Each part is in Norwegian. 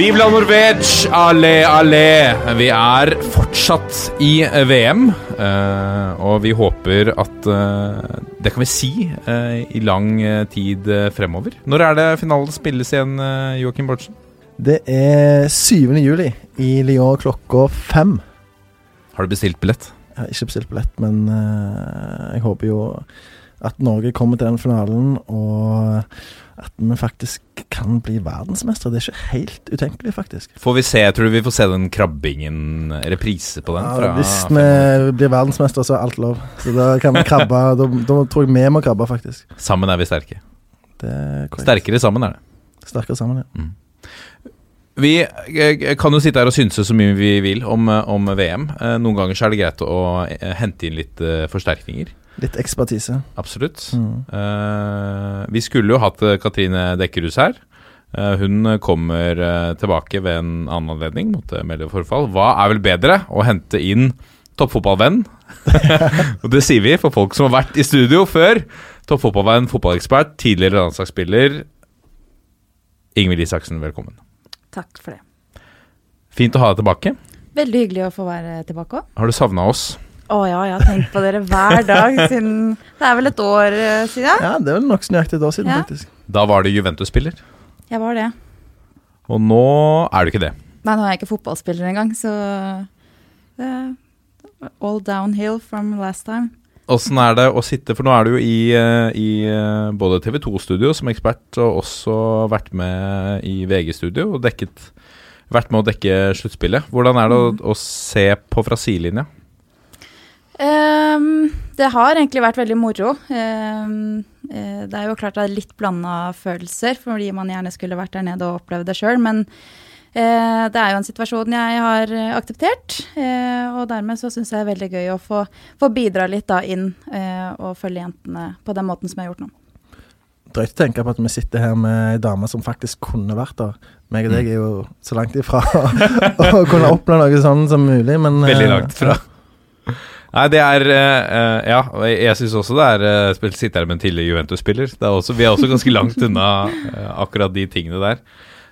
Vive la Norvège, allé, allé. Vi er fortsatt i VM, eh, og vi håper at eh, Det kan vi si eh, i lang eh, tid eh, fremover. Når er det finalen spilles igjen, Joakim Bortsen? Det er 7. juli i Lyon klokka fem. Har du bestilt billett? Jeg har ikke bestilt billett, men eh, jeg håper jo at Norge kommer til den finalen, og at vi faktisk kan bli verdensmestere. Det er ikke helt utenkelig, faktisk. Får vi se, Tror du vi får se den krabbingen, reprise på den? Ja, hvis vi blir verdensmestere, så er alt lov. Så da kan vi krabbe. da, da tror jeg vi må krabbe, faktisk. Sammen er vi sterke. Det er. Sterkere sammen er det. Sterkere sammen, ja. Vi eh, kan jo sitte her og synse så mye vi vil om, eh, om VM. Eh, Noen ganger så er det greit å eh, hente inn litt eh, forsterkninger. Litt ekspertise. Absolutt. Mm. Uh, vi skulle jo hatt eh, Katrine Dekkerhus her. Uh, hun kommer uh, tilbake ved en annen anledning, måtte melde forfall. Hva er vel bedre? Å hente inn toppfotballvenn. og det sier vi for folk som har vært i studio før. Toppfotballvenn, fotballekspert, tidligere landslagsspiller. Ingvild Isaksen, velkommen. Takk for det. Fint å ha deg tilbake. Veldig hyggelig å få være tilbake òg. Har du savna oss? Å ja, jeg har tenkt på dere hver dag siden Det er vel et år eh, siden? Ja, det er vel nokså nøyaktig et år siden, Ja. faktisk. Da var du Juventus-spiller, Jeg var det. og nå er du ikke det. Nei, nå er jeg ikke fotballspiller engang, så det er All downhill from last time. Åssen er det å sitte For nå er du jo i, eh, i eh, både TV 2-studio som ekspert, og også vært med i VG-studio og dekket vært med å dekke sluttspillet. Hvordan er det å, å se på fra sidelinja? Ehm, det har egentlig vært veldig moro. Ehm, eh, det er jo klart det er litt blanda følelser, fordi man gjerne skulle vært der nede og opplevd det sjøl. Men uh, det er jo en situasjon jeg har eh, akseptert. Uh, og dermed så syns jeg det er veldig gøy å få, få bidra litt da inn uh, og følge jentene på den måten som jeg har gjort nå. Drøyt å tenke på at vi sitter her med ei dame som faktisk kunne vært der. Meg og deg er jo så langt ifra å kunne oppleve noe sånn som mulig, men Veldig langt fra. Nei, det er eh, Ja, jeg, syns også det er uh, sitter her med en tidligere Juventus-spiller. Er Vi er også ganske langt unna uh, akkurat de tingene der.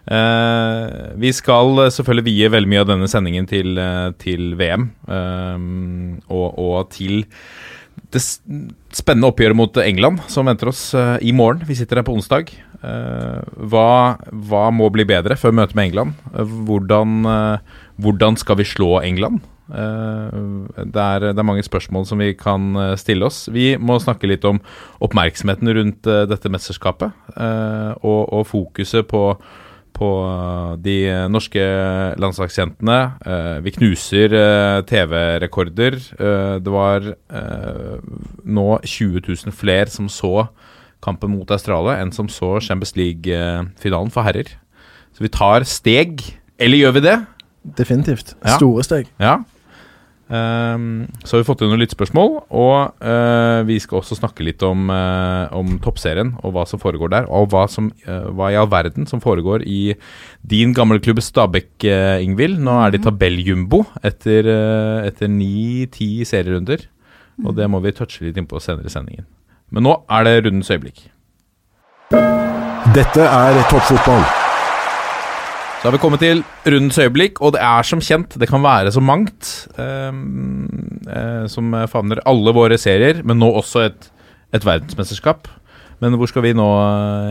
Uh, vi skal selvfølgelig vie veldig mye av denne sendingen til, til VM. og, og til det spennende oppgjøret mot England som venter oss i morgen. Vi sitter her på onsdag. Eh, hva, hva må bli bedre før møtet med England? Eh, hvordan, eh, hvordan skal vi slå England? Det, er, det er mange spørsmål som vi kan stille oss. Vi må snakke litt om oppmerksomheten rundt dette mesterskapet. og, og fokuset på, på de norske landslagsjentene. Vi knuser TV-rekorder. Det var nå 20 000 flere som så kampen mot Australia, enn som så Champions League-finalen for herrer. Så vi tar steg. Eller gjør vi det? Definitivt. Ja. Store steg. Ja. Um, så har vi fått inn noen lyttspørsmål, og uh, vi skal også snakke litt om, uh, om toppserien og hva som foregår der. Og hva, som, uh, hva i all verden som foregår i din gamle klubb Stabæk, uh, Ingvild. Nå er de tabelljumbo etter, uh, etter ni-ti serierunder. Og det må vi touche litt innpå senere i sendingen. Men nå er det rundens øyeblikk. Dette er toppfotball. Så har vi kommet til rundens øyeblikk, og det er som kjent, det kan være så mangt eh, eh, som favner alle våre serier, men nå også et, et verdensmesterskap. Men hvor skal vi nå,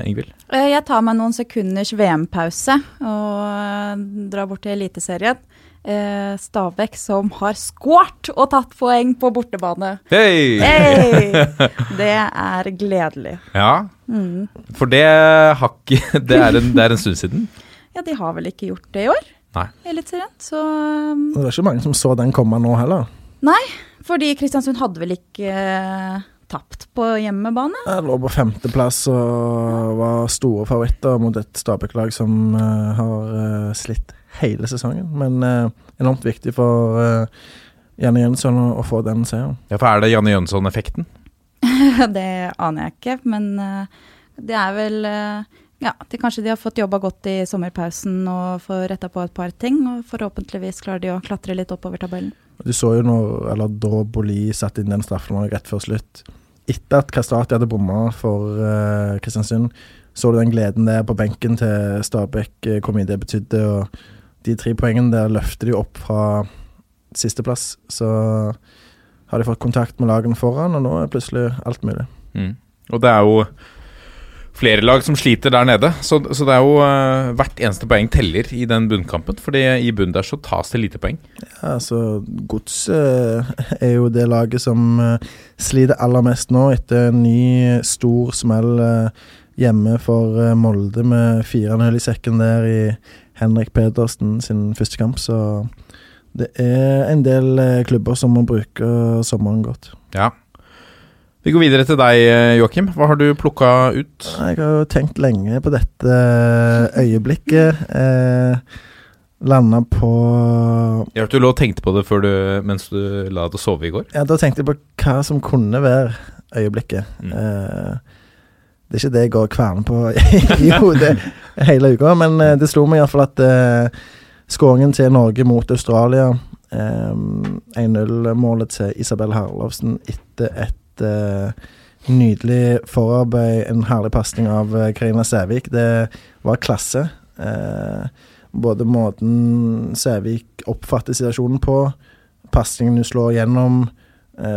Ingvild? Eh, Jeg tar meg noen sekunders VM-pause og eh, drar bort til Eliteserien. Eh, Stabæk som har skåret og tatt poeng på bortebane. Hei! Hey! Det er gledelig. Ja, Mm. for det har ikke det er, en, det er en stund siden. Ja, de har vel ikke gjort det i år, Nei. Eliteserien. Så um, Det var ikke mange som så den komme nå heller. Nei, Fordi Kristiansund hadde vel ikke uh, tapt på hjemmebane? Jeg lå på femteplass og var store favoritter mot et Stabæk-lag som uh, har uh, slitt hele sesongen. Men eh, enormt viktig for uh, Janne Jønsson å, å få den seieren. Ja, for er det Janne Jønsson-effekten? det aner jeg ikke, men eh, det er vel eh, ja, de, kanskje de har fått jobba godt i sommerpausen og får retta på et par ting. Og forhåpentligvis klarer de å klatre litt oppover tabellen. Du så jo når, eller da Boli satte inn den straffen rett før slutt. Etter at Kastrati hadde bomma for uh, Kristiansund, så du den gleden der på benken til Stabæk, uh, hvor mye det betydde. og De tre poengene der løfter de opp fra sisteplass. Så har de fått kontakt med lagene foran, og nå er plutselig alt mulig. Mm. Og det er jo flere lag som sliter der nede, så, så det er jo uh, hvert eneste poeng teller i den bunnkampen. Fordi i bunnen der så tas det lite poeng. Ja, altså Godset uh, er jo det laget som uh, sliter aller mest nå, etter en ny stor smell hjemme for Molde med 4-0 i sekken der i Henrik Pedersen sin første kamp. Så det er en del klubber som må bruke sommeren godt. Ja. Vi går videre til deg, Joakim. Hva har du plukka ut? Jeg har jo tenkt lenge på dette øyeblikket. Eh, Landa på Jeg hørte du lå og tenkte på det før du, mens du la deg sove i går. Ja, da tenkte jeg på hva som kunne være øyeblikket. Mm. Eh, det er ikke det jeg går og kverner på i hodet hele uka, men eh, det slo meg iallfall at eh, skåringen til Norge mot Australia, eh, 1-0-målet til Isabel Herlovsen etter et uh, nydelig forarbeid, en herlig pasning av uh, Karina Sævik. Det var klasse. Uh, både måten Sævik oppfatter situasjonen på, pasningen hun slår gjennom,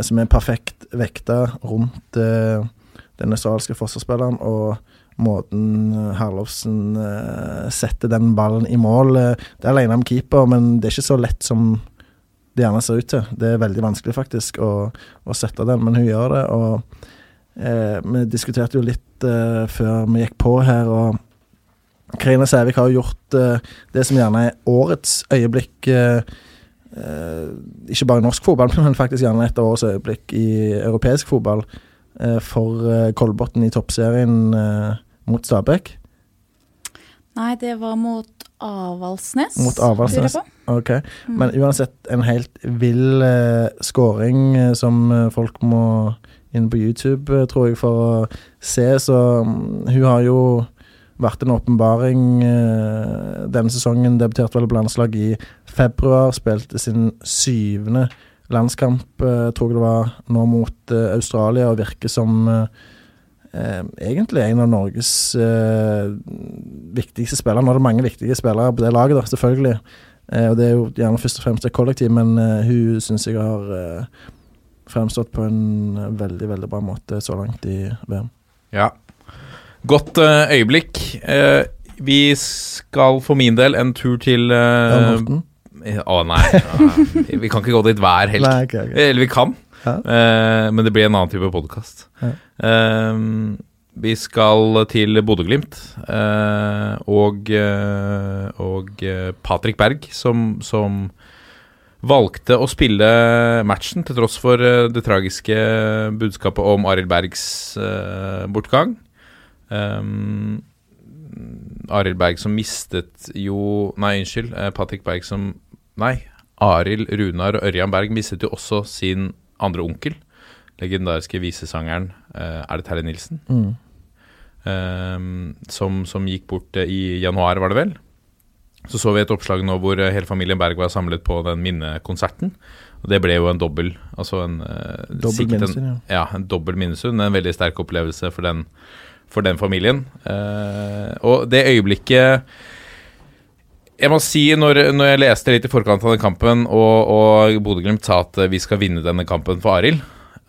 som er perfekt vekta rundt den australske forsvarsspilleren, og måten Herlovsen setter den ballen i mål. det er alene om keeper, men det er ikke så lett som det gjerne ser ut til. Det er veldig vanskelig, faktisk, å, å sette den, men hun gjør det. Og eh, vi diskuterte jo litt eh, før vi gikk på her, og Karina Sævik har jo gjort eh, det som gjerne er årets øyeblikk. Eh, eh, ikke bare i norsk fotball, men faktisk gjerne et av årets øyeblikk i europeisk fotball. Eh, for Kolbotn i toppserien mot Stabæk. Nei, det var mot Avaldsnes. Mot Avaldsnes. Ok, mm. Men uansett, en helt vill eh, scoring eh, som eh, folk må inn på YouTube, eh, tror jeg, for å se. Så um, hun har jo vært en åpenbaring eh, denne sesongen. Debuterte vel på landslag i februar. Spilte sin syvende landskamp, eh, tror jeg det var, nå mot Australia, og virker som Eh, egentlig en av Norges eh, viktigste spillere. Nå er det mange viktige spillere på det laget, da, selvfølgelig. Eh, og det er jo gjerne først og fremst et kollektiv, men eh, hun syns jeg har eh, fremstått på en veldig, veldig bra måte så langt i VM. Ja. Godt eh, øyeblikk. vi skal for min del en tur til Morten? Å nei, vi kan ikke gå dit hver helg. Nei, okay, okay. Eller vi kan. Ja. Uh, men det blir en annen type podkast. Ja. Uh, vi skal til Bodø-Glimt og, og Patrick Berg, som, som, valgte å spille matchen til tross for det tragiske budskapet om Arild Bergs bortgang. Um, Arild Berg som mistet jo Nei, unnskyld. Patrick Berg som Nei. Arild, Runar og Ørjan Berg mistet jo også sin andre onkel, legendariske visesangeren eh, Er det Terje Nilsen? Mm. Uh, som, som, gikk bort uh, i januar, var det vel? Så så vi et oppslag nå hvor hele familien Berg var samlet på den minnekonserten. Og det ble jo en dobbel altså en, Dobbel minnesund, ja. ja. En dobbel minnesund. En veldig sterk opplevelse for den, for den familien. og det øyeblikket jeg må si, når, når, jeg leste litt i forkant av den kampen, og, og Bodø-Glimt sa at vi skal vinne denne kampen for Arild,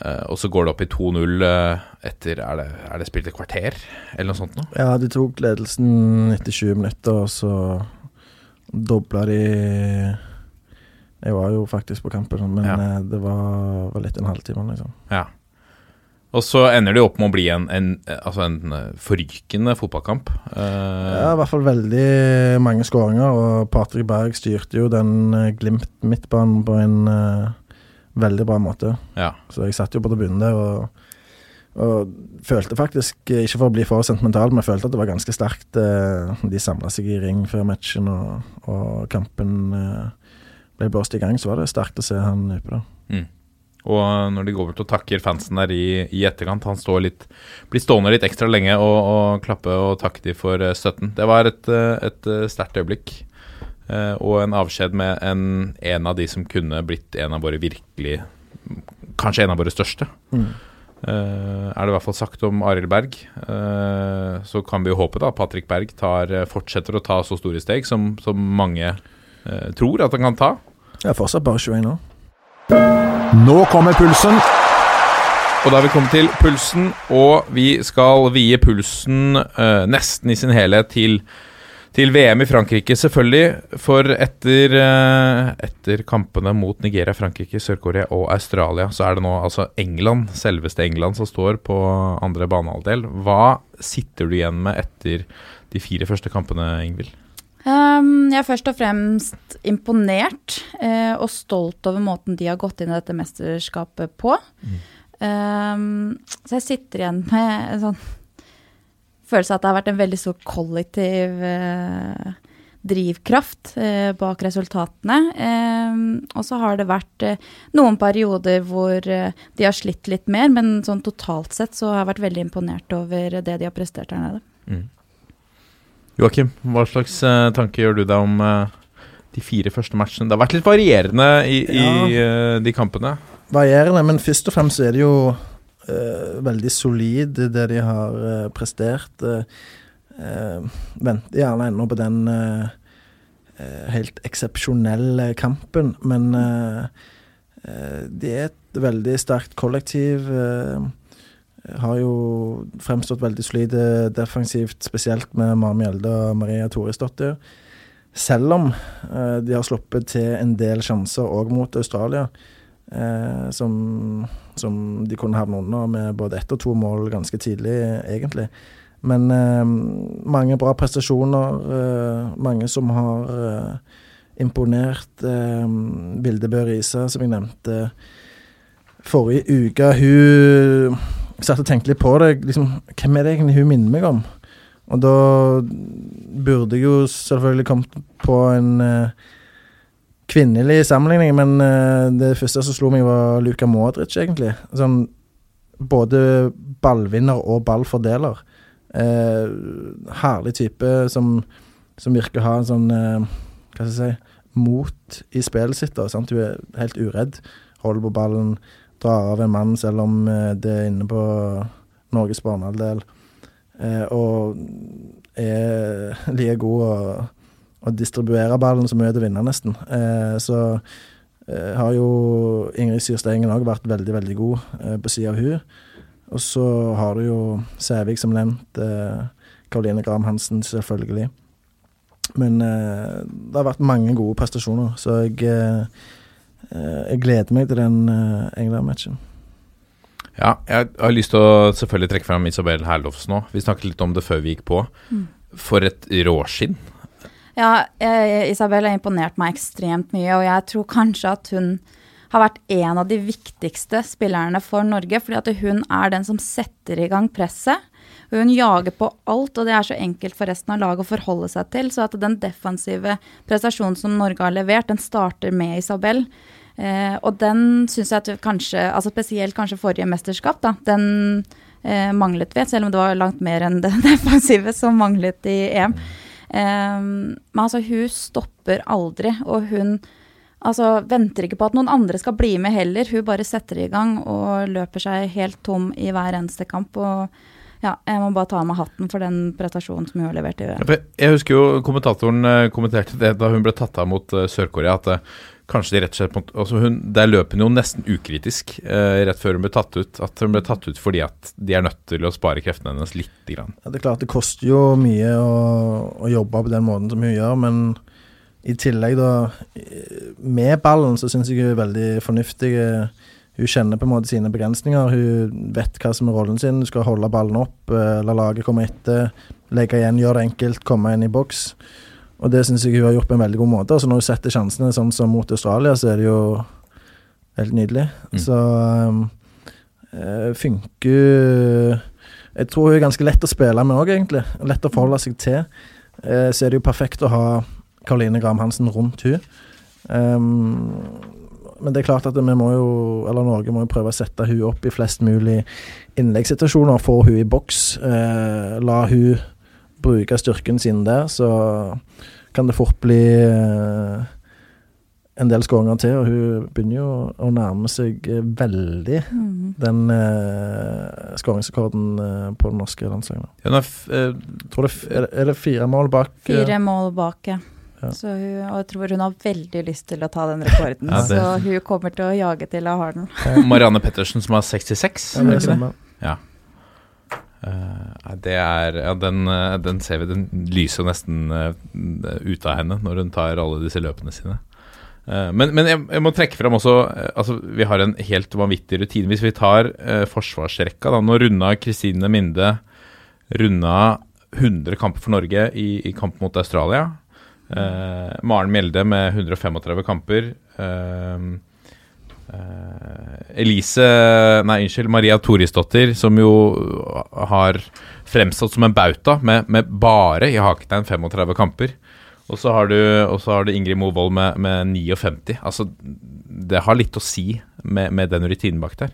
uh, og så går det opp i 2-0 uh, etter er det, er det, spilt et kvarter, eller noe sånt noe? Ja, de tok ledelsen etter 20 minutter, og så dobla de Jeg var jo faktisk på kampen, men ja. Eh, det var, var litt en halvtime, liksom. Ja. Og så ender det opp med å bli en, en, altså en eh, forrykende fotballkamp. Uh, ja, i hvert fall veldig mange skåringer, og Patrick Berg styrte jo den uh, Glimt midtbanen på en uh, veldig bra måte. Ja. Så jeg satt jo på tribunen der og, og følte faktisk, eh, ikke for å bli for sentimental, men jeg følte at det var ganske sterkt. Uh, De samla seg i ring før matchen, og, og kampen eh, ble blåst i gang. Så var det sterkt å se han yppe der. Mm. Og når de går bort og takker fansen der i, i etterkant Han står litt, blir stående litt ekstra lenge og, og klappe og takke de for eh, støtten. Det var et, eh, et eh, sterkt øyeblikk. Og en avskjed med en, en av de som kunne blitt en av våre virkelig Kanskje en av våre største. Mm. Er det i hvert fall sagt om Arild Berg. Så kan vi jo håpe da Patrick Berg tar, fortsetter å ta så store steg som, som mange tror at han kan ta. Jeg er fortsatt bare 21 år. Nå kommer pulsen. Og da er vi kommet til pulsen, og vi skal vie pulsen uh, nesten i sin helhet til, til VM i Frankrike, selvfølgelig. For etter, uh, etter kampene mot Nigeria, Frankrike, Sør-Korea og Australia, så er det nå altså England, selveste England, som står på andre banehalvdel. Hva sitter du igjen med etter de fire første kampene, Ingvild? Um, jeg er først og fremst imponert eh, og stolt over måten de har gått inn i dette mesterskapet på. Um, så jeg sitter igjen med en sånn følelse av at det har vært en veldig stor kollektiv eh, drivkraft eh, bak resultatene. Um, og så har det vært noen perioder hvor de har slitt litt mer, men sånn totalt sett så har jeg vært veldig imponert over det de har prestert her nede. Joakim, hva slags uh, tanke gjør du deg om uh, de fire første matchene? Det har vært litt varierende i, i uh, de kampene. Varierende, men først og fremst er det jo eh, veldig solid, det de har eh, prestert. Uh, venter gjerne ennå på den eh, eh, helt eksepsjonelle kampen, men eh, eh, de er et veldig sterkt kollektiv. eh, har jo fremstått veldig solide defensivt, spesielt med Mari Mjelde og Maria Toresdottir. Selv om eh, de har sluppet til en del sjanser òg mot Australia, eh, som, som de kunne havne under med både ett og to mål ganske tidlig, egentlig. Men eh, mange bra prestasjoner. eh, mange som har eh, imponert. Eh, Vilde Bø Riise, som jeg nevnte forrige uke, hun satt og tenkte litt på det. Liksom, hvem er det egentlig hun minner meg om? Og da burde jeg jo selvfølgelig kommet på en uh, kvinnelig sammenligning, men uh, det første som slo meg, var Luka Modric, egentlig. Sånn både ballvinner og ballfordeler. Uh, herlig type som, som virker å ha en sånn Hva skal jeg si mot i spillet sitt. da, sant? Hun er helt uredd. Holder på ballen, drar av en mann selv om eh, det er inne på Norges barnehalvdel, Eh, og er like god å, å distribuere ballen som er til å vinne, nesten. Eh, så har jo Ingrid Syrstengen òg vært veldig, veldig god på sida av hun. Og så har du jo Sævik, som nevnt. Karoline Graham Hansen, selvfølgelig. Men eh, det har vært mange gode prestasjoner, så jeg, eh, jeg gleder meg til den eh, England-matchen. Ja, jeg har lyst til å selvfølgelig trekke fram Isabel Herlofs nå. Vi snakket litt om det før vi gikk på. For et råskinn. Ja, eh, Isabel har imponert meg ekstremt mye, og jeg tror kanskje at hun har vært en av de viktigste spillerne for Norge, fordi at hun er den som setter i gang presset. Hun jager på alt, og det er så enkelt for resten av laget å forholde seg til. Så at den defensive prestasjonen som Norge har levert, den starter med Isabel. Eh, og den syns jeg at kanskje, altså spesielt kanskje forrige mesterskap, da, den eh, manglet vi, selv om det var langt mer enn det defensive som manglet i EM. Eh, men altså, hun stopper aldri, og hun altså, venter ikke på at noen andre skal bli med heller. Hun bare setter i gang og løper seg helt tom i hver eneste kamp. og ja, jeg må bare ta av meg hatten for den prestasjonen som hun har levert i Ja, Jeg husker jo kommentatoren eh, kommenterte det da hun ble tatt av mot eh, Sør-Korea, at eh, kanskje de rett og slett altså hun, Der løp hun jo nesten ukritisk eh, rett før hun ble tatt ut. At hun ble tatt ut fordi at de er nødt til å spare kreftene hennes litt. grann. Ja, det er klart det koster jo mye å, å jobbe på den måten som hun gjør, men i tillegg da Med ballen så syns jeg hun er veldig fornuftig. Hun kjenner på en måte sine begrensninger. Hun vet hva som er rollen sin. Hun skal holde ballen opp, eh, la laget komme etter, legge igjen, gjøre det enkelt, komme inn i boks. Og det syns jeg hun har gjort på en veldig god måte. Altså Når hun setter sjansene sånn som mot Australia, så er det jo Helt nydelig. Mm. Så um, eh, funker Jeg tror hun er ganske lett å spille med òg, egentlig. Lett å forholde seg til. Uh, så er det jo perfekt å ha Karoline Graham Hansen rundt hun. Um, men det er klart at vi må jo, eller Norge må jo prøve å sette hun opp i flest mulig innleggssituasjoner. Få hun i boks. Uh, la hun bruke styrken sin der, så kan det fort bli eh, en del skåringer til. Og hun begynner jo å nærme seg eh, veldig Mm. den eh, skåringsrekorden eh, på det norske landslaget. Hun er f eh, Tror det, f- er, det, er det fire mål bak? Fire mål bak, ja. Ja. Så hun, og jeg tror hun har veldig lyst til å ta den rekorden. Ja, Så hun kommer til å jage til hun har den. Marianne Pettersen som har 66. Ja, det er ikke det? stemmer. Nei, det er Ja, den, eh, den ser vi. Den lyser nesten eh, ut av henne når hun tar alle disse løpene sine. Men men jeg, jeg må trekke fram også Altså, vi har en helt vanvittig rutine. Hvis vi tar forsvarsrekka, da. Nå runda Kristine Minde runda 100 kamper for Norge i, i kamp mot Australia. Maren Mjelde med 135 kamper. Eh, Elise Nei, unnskyld. Maria Torisdottir, som jo har fremstått som en bauta med, med bare i haketegn 35 kamper. Og så har har du Ingrid Movold med, med 59. Altså, det har litt å si med, med den rutinen bak der.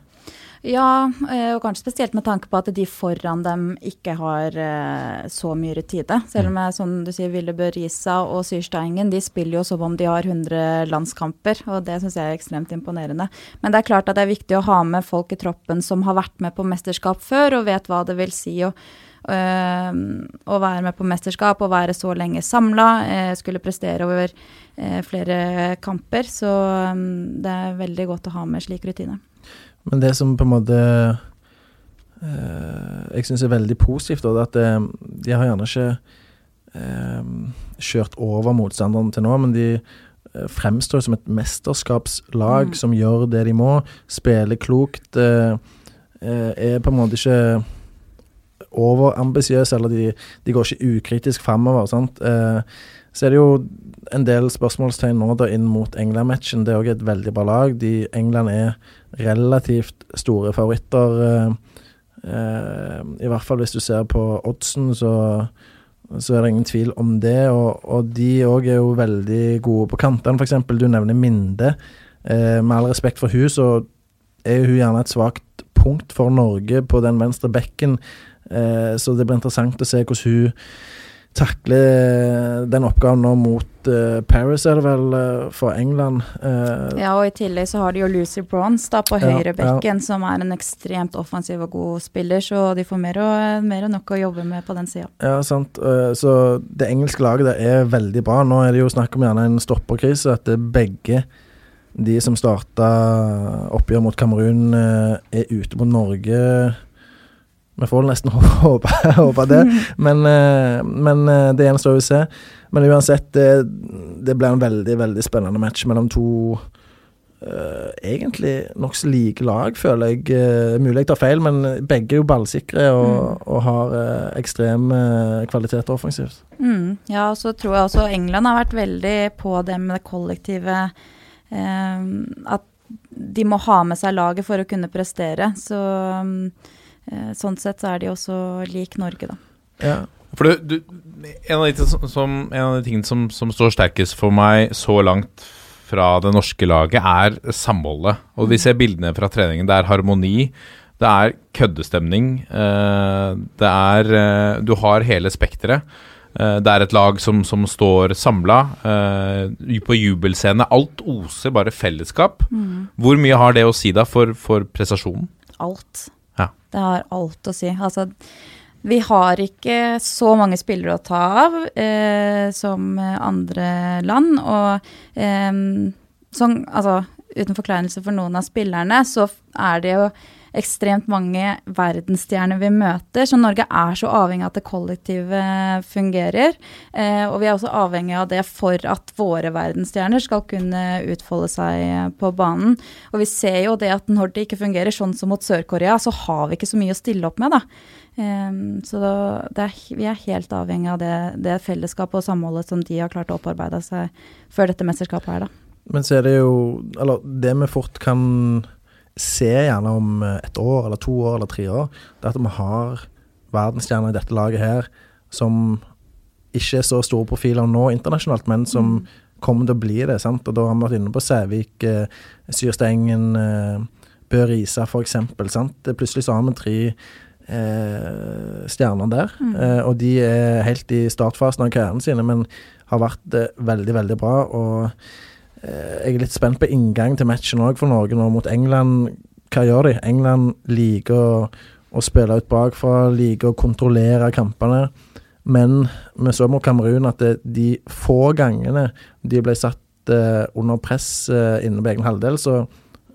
Ja, eh, og kanskje spesielt med tanke på at de foran dem ikke har eh, så mye rutine. Selv om jeg, som du sier, Ville Risa og Syrsteingen de spiller jo som om de har 100 landskamper, og det syns jeg er ekstremt imponerende. Men det er klart at det er viktig å ha med folk i troppen som har vært med på mesterskap før, og vet hva det vil si å, øh, være med på mesterskap og være så lenge samla, eh, skulle prestere over eh, flere kamper. Så øh, det er veldig godt å ha med slik rutine. Men det som på en måte eh, jeg syns er veldig positivt, da, det er at eh, de har gjerne ikke eh, kjørt over motstanderen til nå, men de eh, fremstår som et mesterskapslag Mm. som gjør det de må, spiller klokt, eh, eh, er på en måte ikke overambisiøse, eller de, de går ikke ukritisk framover. sant? Eh, så er det jo en del spørsmålstegn nå da inn mot England-matchen. Det er òg et veldig bra lag. De, England er relativt store favoritter. eh, eh, I hvert fall hvis du ser på oddsen, så, så er det ingen tvil om det. Og, og de òg er jo veldig gode på kantene, f.eks. Du nevner Minde. Eh, med all respekt for hun, så er hun gjerne et svakt punkt for Norge på den venstre bekken. Eh, så det blir interessant å se hvordan hun takler den oppgaven nå mot uh, Paris, er det vel, uh, for England. Uh, Ja, og i tillegg så har de jo Lucy Bronze da på Ja, høyrebekken, som er en ekstremt offensiv og god spiller, så de får mer og, mer og nok å jobbe med på den sida. Ja, sant. Eh, Så det engelske laget der er veldig bra. Nå er det jo snakk om gjerne en stopperkrise. At det er begge de som starta oppgjør mot Kamerun, eh, er ute mot Norge. Vi får nesten håpe, håpe det, men, eh, men eh, det gjenstår å se. Men uansett, det, det ble en veldig, veldig spennende match mellom to Uh, egentlig nokså like lag, føler jeg. Uh, mulig jeg tar feil, men begge er jo ballsikre og, og har uh, ekstrem uh, kvalitet offensivt. Mm, ja, og så tror jeg også England har vært veldig på det med det kollektive At de må ha med seg laget for å kunne prestere. Så mm, eh, sånn sett så er de også lik Norge, da. Ja. For du, du, en, av de, som- som, en av de tingene som, som står sterkest for meg så langt fra det norske laget, er samholdet. Og vi ser bildene fra treningen. Det er harmoni. Det er køddestemning. eh, det er eh, Du har hele spekteret. Eh, det er et lag som, som står samla. på jubelscene. Alt oser bare fellesskap. Hvor mye har det å si da for, for prestasjonen? Alt. Det har alt å si. Altså, vi har ikke så mange spillere å ta av eh, som andre land, og eh, sånn, altså, uten forkleinelse for noen av spillerne, så er det jo ekstremt mange verdensstjerner vi møter, så Norge er så avhengig av at det kollektive fungerer. Eh, og vi er også avhengig av det for at våre verdensstjerner skal kunne utfolde seg på banen. Og vi ser jo det at når det ikke fungerer, sånn som mot Sør-Korea, så har vi ikke så mye å stille opp med, da. Em, så da- er, vi er helt avhengig av det, det fellesskapet og samholdet som de har klart å opparbeide seg før dette mesterskapet her, da. Men så er det jo Eller det vi fort kan se gjerne om eh, et år eller to år eller tre år, det at vi har verdensstjerner i dette laget her som ikke er så store profiler nå internasjonalt, men som kommer til å bli det. sant? Og da har vi vært inne på Sævik, eh, Syrstengen, eh, Bø Risa f.eks. Plutselig så har vi tre eh, stjerner der, eh, og de er helt i startfasen av karrieren sine, men har vært eh, veldig, veldig bra. og Jeg er litt spent på inngang til matchen òg for Norge nå mot England. Hva gjør de? England liker å, å spille ut bakfra, liker å kontrollere kampene. Men vi så mot Kamerun at det, de få gangene de ble satt eh, under press eh, inne på egen halvdel, så,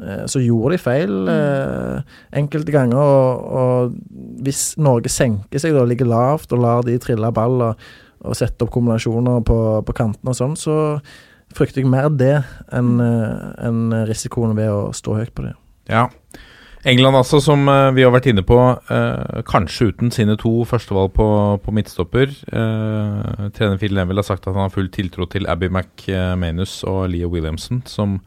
eh, så gjorde de feil eh, enkelte ganger. Og, og hvis Norge senker seg og ligger lavt og lar de trille ball og, og sette opp kombinasjoner på, på kantene og sånn, så frykter jeg mer det enn en risikoen ved å stå høyt på det. Ja. England altså, som eh, vi har vært inne på, eh, kanskje uten sine to førstevalg på, på midtstopper. Eh, trener Phil Neville har sagt at han har full tiltro til Abby McManus og Leo Williamson, som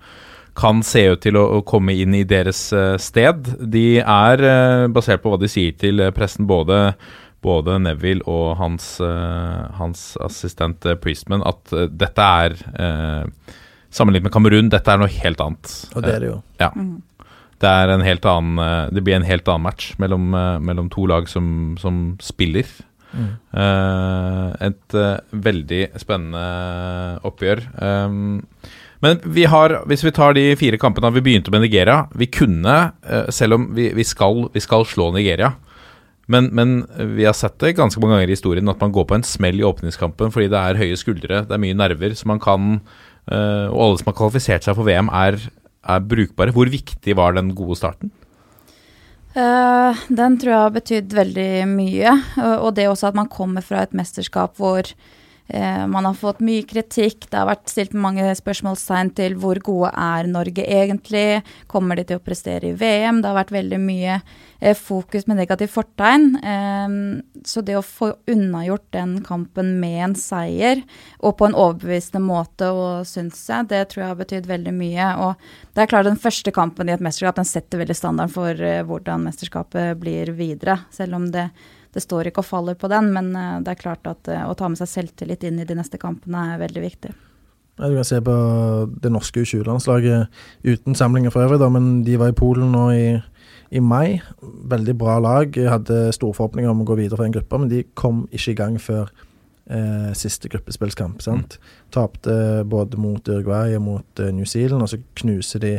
kan se ut til å, å komme inn i deres eh, sted. De er, eh, basert på hva de sier til eh, pressen, både, både Neville og hans, eh, hans assistent eh, Priestman, at eh, dette er eh, Sammenlignet med Kamerun, dette er noe helt annet. Og det er det jo. Ja. Det, er en helt annen, det blir en helt annen match mellom, mellom to lag som, som spiller. Mm. Uh, et uh, veldig spennende oppgjør. Um, men vi har, hvis vi tar de fire kampene vi begynte med Nigeria Vi kunne, uh, selv om vi, vi, skal, vi skal slå Nigeria men, men vi har sett det ganske mange ganger i historien at man går på en smell i åpningskampen fordi det er høye skuldre, det er mye nerver, så man kan eh, Og alle som har kvalifisert seg for VM, er, er brukbare. Hvor viktig var den gode starten? Eh, den tror jeg har betydd veldig mye. Og det også at man kommer fra et mesterskap hvor man har fått mye kritikk. Det har vært stilt mange spørsmålstegn til hvor gode er Norge egentlig? Kommer de til å prestere i VM? Det har vært veldig mye eh, fokus med negativt fortegn. Eh, så det å få unnagjort den kampen med en seier, og på en overbevisende måte, og syns jeg, det tror jeg har betydd veldig mye. Og det er klart den første kampen i et mesterskap den setter veldig standard for eh, hvordan mesterskapet blir videre. Selv om det, det står ikke og faller på den, men eh, det er klart at eh, å ta med seg selvtillit inn i de neste kampene er veldig viktig. Ja, Du kan se på det norske U20-landslaget uten samlinger for øvrig, da, men de var i Polen nå i, i mai. Veldig bra lag. Jeg hadde store forhåpninger om å gå videre for en gruppe, men de kom ikke i gang før eh, siste gruppespillskamp. sant? Tapte både mot Uruguay og mot eh, New Zealand, og så knuser de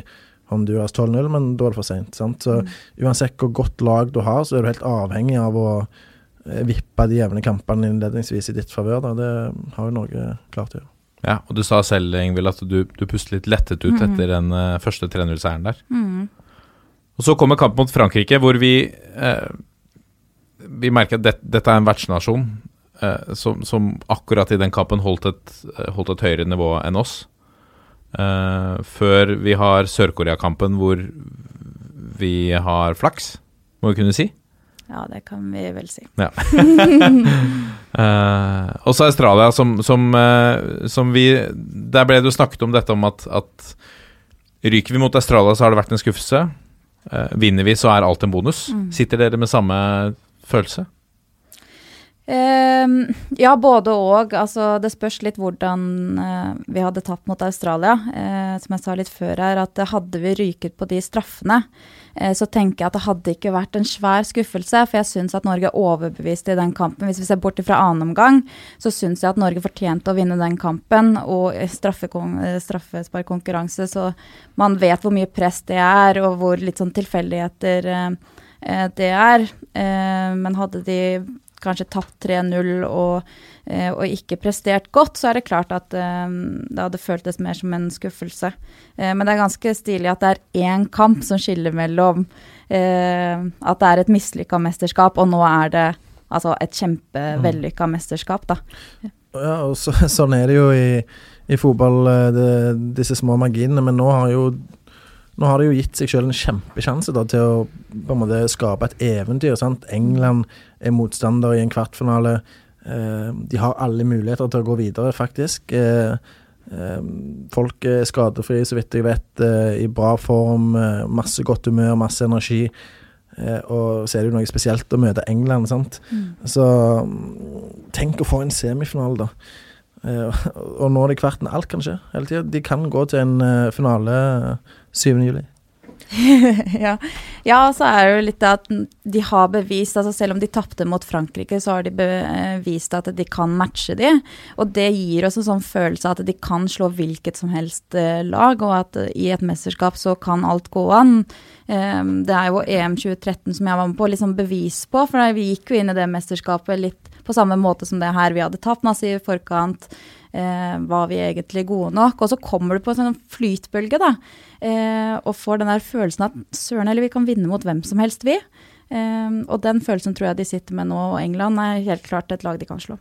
Honduras 12-0, men da er det for seint. Så uansett hvor godt lag du har, så er du helt avhengig av å eh, vippe de jevne kampene innledningsvis i ditt favør. Det har jo Norge klart å gjøre. Ja, og du sa selv, Ingvild, at du, du pustet litt lettet ut etter den uh, første 3-0-seieren der. Mm. Og så kommer kampen mot Frankrike, hvor vi eh, Vi merker at det, dette er en vertsnasjon eh, som, som akkurat i den kampen holdt et, holdt et høyere nivå enn oss. Eh, før vi har Sør-Korea-kampen, hvor vi har flaks, må vi kunne si. Ja, det kan vi vel si. Ja. uh, også Australia, som, som, uh, som vi Der ble det jo snakket om dette om at, at ryker vi mot Australia, så har det vært en skuffelse. Eh, vinner vi, så er alt en bonus. Sitter dere med samme følelse? Ehm, ja, både og. Altså, det spørs litt hvordan eh, vi hadde tapt mot Australia. Eh, som jeg sa litt før her, at hadde vi ryket på de straffene, eh, så tenker jeg at det hadde ikke vært en svær skuffelse. For jeg syns at Norge overbeviste i den kampen. Hvis vi ser bort fra annen omgang, så syns jeg at Norge fortjente å vinne den kampen. Og straffesparkkonkurranse, så man vet hvor mye press det er, og hvor litt sånn tilfeldigheter det er. Men hadde de kanskje tapt 3-0 og, eh, og ikke prestert godt, så er det klart at eh, det hadde føltes mer som en skuffelse. Eh, men det er ganske stilig at det er én kamp som skiller mellom eh, at det er et mislykka mesterskap, og nå er det altså et kjempevellykka mesterskap, da. Ja, og så, sånn er det jo i, i fotball, det, disse små marginene. Men nå har jo nå har det jo gitt seg selv en kjempesjanse da, til å på en måte skape et eventyr. sant? England er motstander i en kvartfinale. Eh, de har alle muligheter til å gå videre, faktisk. Eh, eh, folk er skadefrie, så vidt jeg vet, i bra form, masse godt humør, masse energi. Og så er det jo noe spesielt å møte England, sant. Så mm, tenk å få en semifinale, da. Og nå er det kvarten. Alt kan skje hele tida. De kan gå til en finale eh, 7. juli. ja. ja, så er det jo litt at de har bevist altså Selv om de tapte mot Frankrike, så har de bevist at de kan matche de. Og det gir oss en sånn følelse at de kan slå hvilket som helst eh, lag, og at eh, i et mesterskap så kan alt gå an. Eh, det er jo EM 2013 som jeg var med på, liksom bevis på, for vi gikk jo inn i det mesterskapet litt på samme måte som det her. Vi hadde tapt masse i forkant. Eh, var vi egentlig gode nok? Og så kommer du på en sånn flytbølge, da. Eh, og får den der følelsen at søren heller, vi kan vinne mot hvem som helst, vi. Eh, og den følelsen tror jeg de sitter med nå, og England er helt klart et lag de kan slå.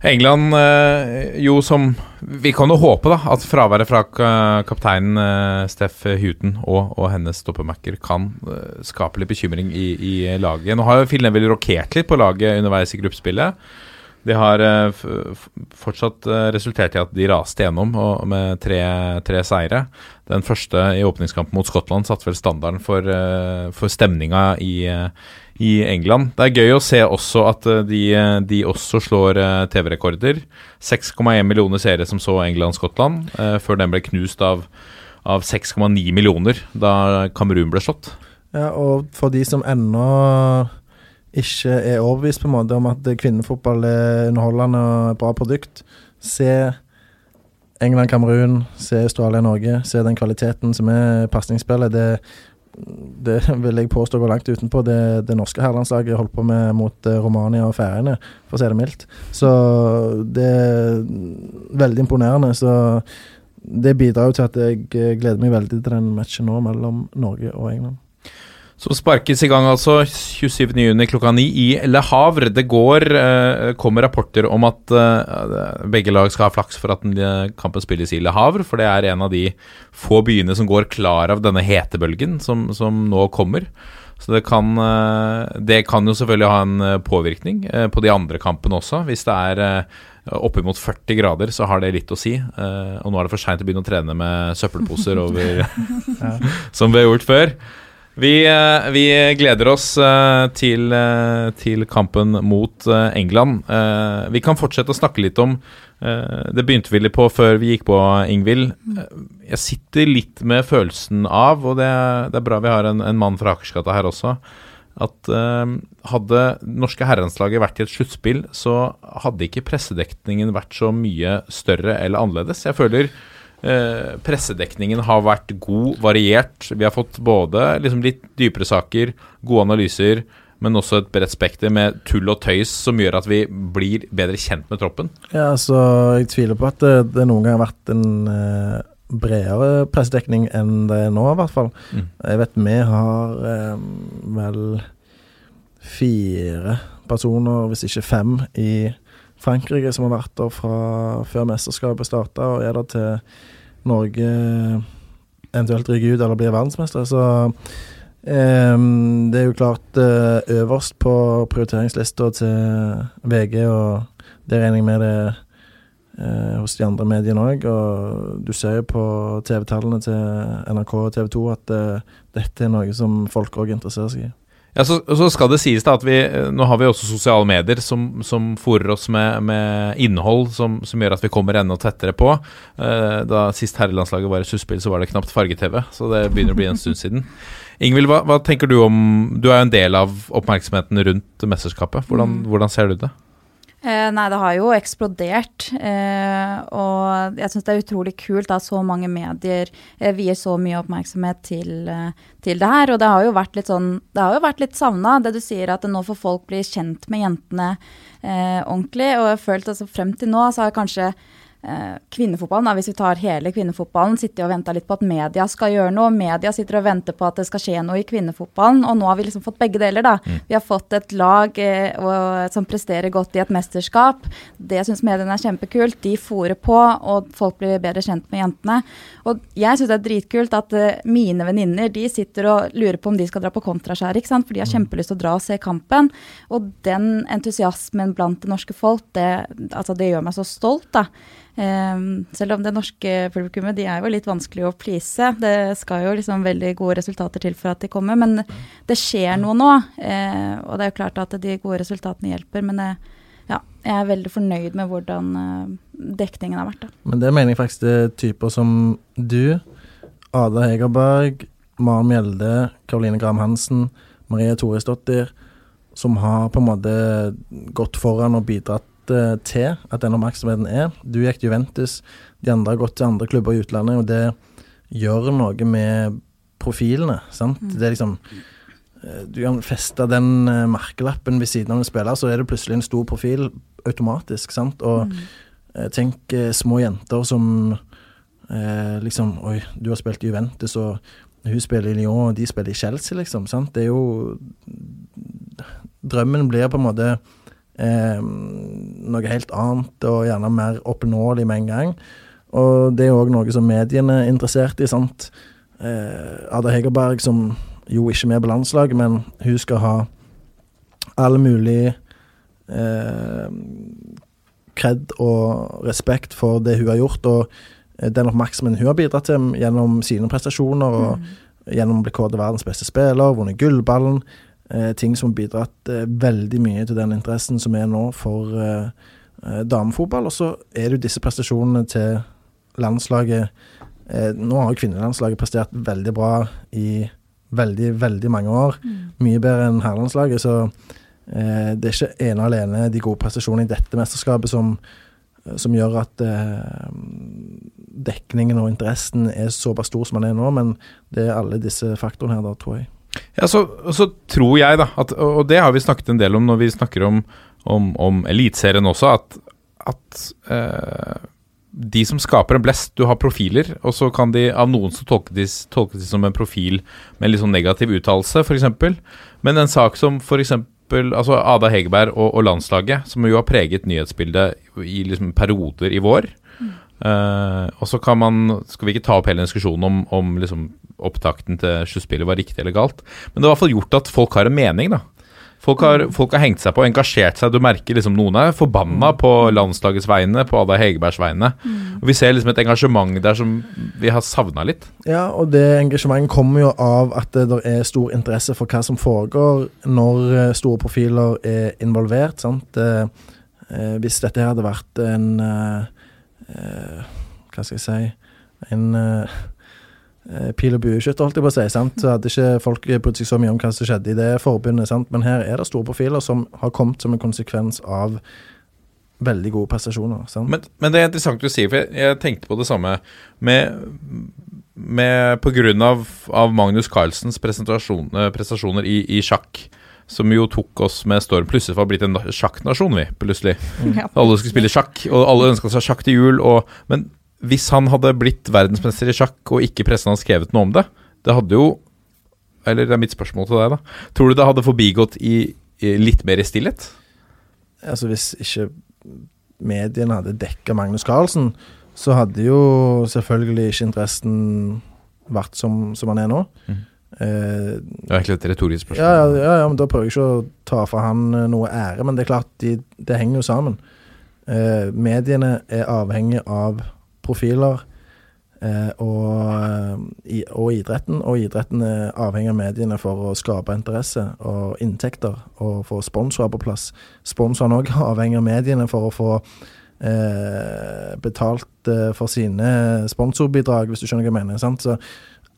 England eh, jo som Vi kan jo håpe da at fraværet fra kapteinen eh, Steff Huten og, og hennes stoppemakker kan eh, skape litt bekymring i, i laget. Nå har jo Phil Neville rokert litt på laget underveis i gruppespillet. Det har eh, fortsatt eh, resultert i at de raste gjennom med tre, tre seire. Den første i åpningskampen mot Skottland satte vel standarden for, eh, for stemninga i, i England. Det er gøy å se også at de, de også slår TV-rekorder. 6,1 millioner seere som så England-Skottland, før den ble knust av, av 6,9 millioner da Kamerun ble slått. Ja, og for de som ennå ikke er overbevist på en måte om at kvinnefotball er underholdende og bra produkt, se England-Kamerun, se Australia-Norge, se den kvaliteten som er pasningsspillet. Det, det vil jeg påstå går langt utenpå det, det norske herrelandslaget holdt på med mot eh, Romania og Færøyene, for å si det mildt. Så det er veldig imponerende. Så det bidrar jo til at jeg eh, gleder meg veldig til den matchen nå mellom Norge og England. Som sparkes i gang altså 27.6 klokka ni i Le Havre. Det går, eh, kommer rapporter om at eh, begge lag skal ha flaks for at den, eh, kampen spilles i Le Havre, for det er en av de få byene som går klar av denne hetebølgen som, som nå kommer. Så det kan, eh, det kan jo selvfølgelig ha en eh, påvirkning eh, på de andre kampene også. Hvis det er oppimot 40 grader, så har det litt å si. Og nå er det for seint å begynne å trene med søppelposer over Som vi har gjort før. Vi, eh, vi gleder oss eh, til, eh, til kampen mot England. Vi kan fortsette å snakke litt om Det begynte vi litt på før vi gikk på, Ingvild. Jeg sitter litt med følelsen av, og det, det er bra vi har en, en mann fra Akersgata her også, at hadde norske herrelandslaget vært i et sluttspill, så hadde ikke pressedekningen vært så mye større eller annerledes. Jeg føler eh, pressedekningen har vært god, variert. Vi har fått både liksom litt dypere saker, gode analyser, men også et bredt spekter med tull og tøys som gjør at vi blir bedre kjent med troppen. Ja, så jeg tviler på at det, det noen gang har vært en eh, bredere pressedekning enn det er nå, i hvert fall. Mm. Jeg vet vi har eh, vel fire personer, hvis ikke fem, i Frankrike som har vært der fra før mesterskapet starta, og er der til Norge eventuelt ryker ut eller blir verdensmester. Så eh, det er jo klart eh, øverst på prioriteringslista til VG, og det regner jeg med det eh, hos de andre mediene òg. Og du ser jo på TV-tallene til NRK og TV 2 at eh, dette er noe som folk òg interesserer seg i. Ja, så, så skal det sies da at vi Nå har vi også sosiale medier som, som fòrer oss med, med innhold som, som gjør at vi kommer enda tettere på. Uh, da sist herrelandslaget var i susspill, så var det knapt farge-TV, så det begynner å bli en stund siden. Ingvild, hva, hva tenker du om Du er jo en del av oppmerksomheten rundt mesterskapet. Hvordan, hvordan ser du det? Eh, nei, det har jo eksplodert. Eh, og jeg syns det er utrolig kult at så mange medier eh, vier så mye oppmerksomhet til, eh, til det her. Og det har jo vært litt sånn Det litt savna, det du sier at nå får folk bli kjent med jentene eh, ordentlig. Og jeg har følt altså frem til nå så har kanskje kvinnefotballen, da, hvis vi tar hele kvinnefotballen, sitter og venter litt på at media skal gjøre noe. Media sitter og venter på at det skal skje noe i kvinnefotballen, og nå har vi liksom fått begge deler, da. Vi har fått et lag eh, og, som presterer godt i et mesterskap. Det syns mediene er kjempekult. De fòrer på, og folk blir bedre kjent med jentene. Og jeg syns det er dritkult at eh, mine venninner de sitter og lurer på om de skal dra på kontraskjær, ikke sant? for de har kjempelyst til å dra og se kampen. Og den entusiasmen blant det norske folk, det, altså, det gjør meg så stolt, da. Eh, selv om det norske publikummet de er jo litt vanskelig å please. Det skal jo liksom veldig gode resultater til for at de kommer, men det skjer noe nå. Eh, og det er jo klart at de gode resultatene hjelper, men det, ja, jeg er veldig fornøyd med hvordan eh, dekningen har vært. Da. Men det mener jeg faktisk det er typer som du, Ada Hegerberg, Maren Mjelde, Karoline Graham Hansen, Marie Toresdottir, som har på en måte gått foran og bidratt eh, til at den oppmerksomheten er. Du gikk til Juventus, de andre har gått til andre klubber i utlandet, og det gjør noe med profilene. sant? Det er liksom eh, Du kan feste den eh, merkelappen ved siden av en spiller, så er det plutselig en stor profil automatisk. sant? Og eh, tenk eh, små jenter som eh, liksom Oi, du har spilt i Juventus, og hun spiller i Lyon, og de spiller i Chelsea, liksom. sant? Det er jo Drømmen blir på en måte eh, noe helt annet, og gjerne mer oppnåelig med en gang. Og det er òg noe som mediene er interessert i, sant. Eh, Ada Hegerberg, som jo ikke er med på landslaget, men hun skal ha all mulig eh, kred og respekt for det hun har gjort, og eh, den oppmerksomheten hun har bidratt til gjennom sine prestasjoner, og gjennom å bli kåret til verdens beste spiller, vunnet gullballen. Eh, ting som har bidratt eh, veldig mye til den interessen som er nå for eh, damefotball. Og så er det jo disse prestasjonene til landslaget eh, Nå har jo kvinnelandslaget prestert veldig bra i veldig, veldig mange år. Mye bedre enn herrelandslaget, så eh, det er ikke ene og alene de gode prestasjonene i dette mesterskapet som, som gjør at eh, dekningen og interessen er såpass stor som den er nå, men det er alle disse faktorene her, da, tror jeg. Ja, så, så tror jeg, da, at, og det har vi snakket en del om når vi snakker om, om, om Eliteserien også, at, at eh, de som skaper en blest Du har profiler, og så kan de av noen så tolkes de, tolke de som en profil med en litt sånn negativ uttalelse, f.eks. Men en sak som f.eks. Altså Ada Hegerberg og, og landslaget, som jo har preget nyhetsbildet i liksom perioder i vår. Eh, og så kan man Skal vi ikke ta opp hele diskusjonen om, om liksom opptakten til sluttspillet var riktig eller galt, men det har i hvert fall gjort at folk har en mening, da. Folk har, folk har hengt seg på, engasjert seg. Du merker liksom noen er forbanna på landslagets vegne, på Ada Hegerbergs vegne. Og Vi ser liksom et engasjement der som vi har savna litt. Ja, og det engasjementet kommer jo av at det der er stor interesse for hva som foregår når eh, store profiler er involvert. sant? Eh, eh, hvis dette her hadde vært en eh, Hva skal jeg si En eh, eh, pil- og bueskytter, holdt jeg på å si. sant? Så hadde ikke folk brydd seg så mye om hva som skjedde i det forbundet. sant? Men her er det store profiler som har kommet som en konsekvens av veldig gode prestasjoner. sant? Men, men det er interessant du sier, for jeg, jeg tenkte på det samme med, med På grunn av, av Magnus Carlsens eh, prestasjoner i, i sjakk, som jo tok oss med storm. Plutselig var blitt en na- sjakknasjon, vi, plutselig. Ja. Alle skulle spille sjakk, og alle ønska seg sjakk til jul. Og, men hvis han hadde blitt verdensmester i sjakk, og ikke pressen hadde skrevet noe om det, det hadde jo Eller det er mitt spørsmål til deg, da. Tror du det hadde forbigått i, i litt mer i stillhet? altså Hvis ikke mediene hadde dekka Magnus Carlsen, så hadde jo selvfølgelig ikke interessen vært som, som han er nå. Mhm. Eh, Det er egentlig et retorisk spørsmål. ja, ja, ja, ja, men Da prøver jeg ikke å ta fra han eh, noe ære, men det er klart, de, det henger jo sammen. Eh, mediene er avhengig av profiler eh, og, eh, i, og idretten, og idretten er avhengig av mediene for å skape interesse og inntekter, og få sponsorer på plass. Sponsoren òg er avhengig av mediene for å få eh, betalt for sine sponsorbidrag, hvis du skjønner hva jeg mener. Sant? Så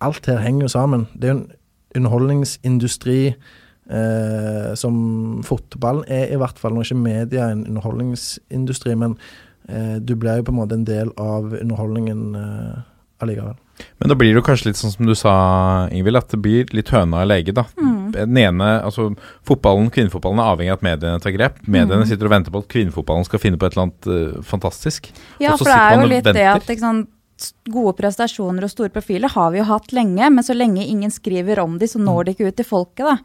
alt her henger jo sammen. Det er jo en underholdningsindustri eh, som fotballen er, i hvert fall. Nå er ikke media en underholdningsindustri, men eh, du blir jo på en måte en del av underholdningen eh, allikevel. Men da blir det jo kanskje litt sånn som du sa, Ingvild, at det blir litt høna og lege, da. Den ene, altså Fotballen, kvinnefotballen er avhengig av at mediene tar grep. Mediene sitter og venter på at kvinnefotballen skal finne på et eller annet uh, fantastisk. Ja, Og så for det er jo litt litt det at ikke sant, gode prestasjoner og store profiler har vi jo hatt lenge, men så lenge ingen skriver om de, så Mm. når de ikke ut til folket, da.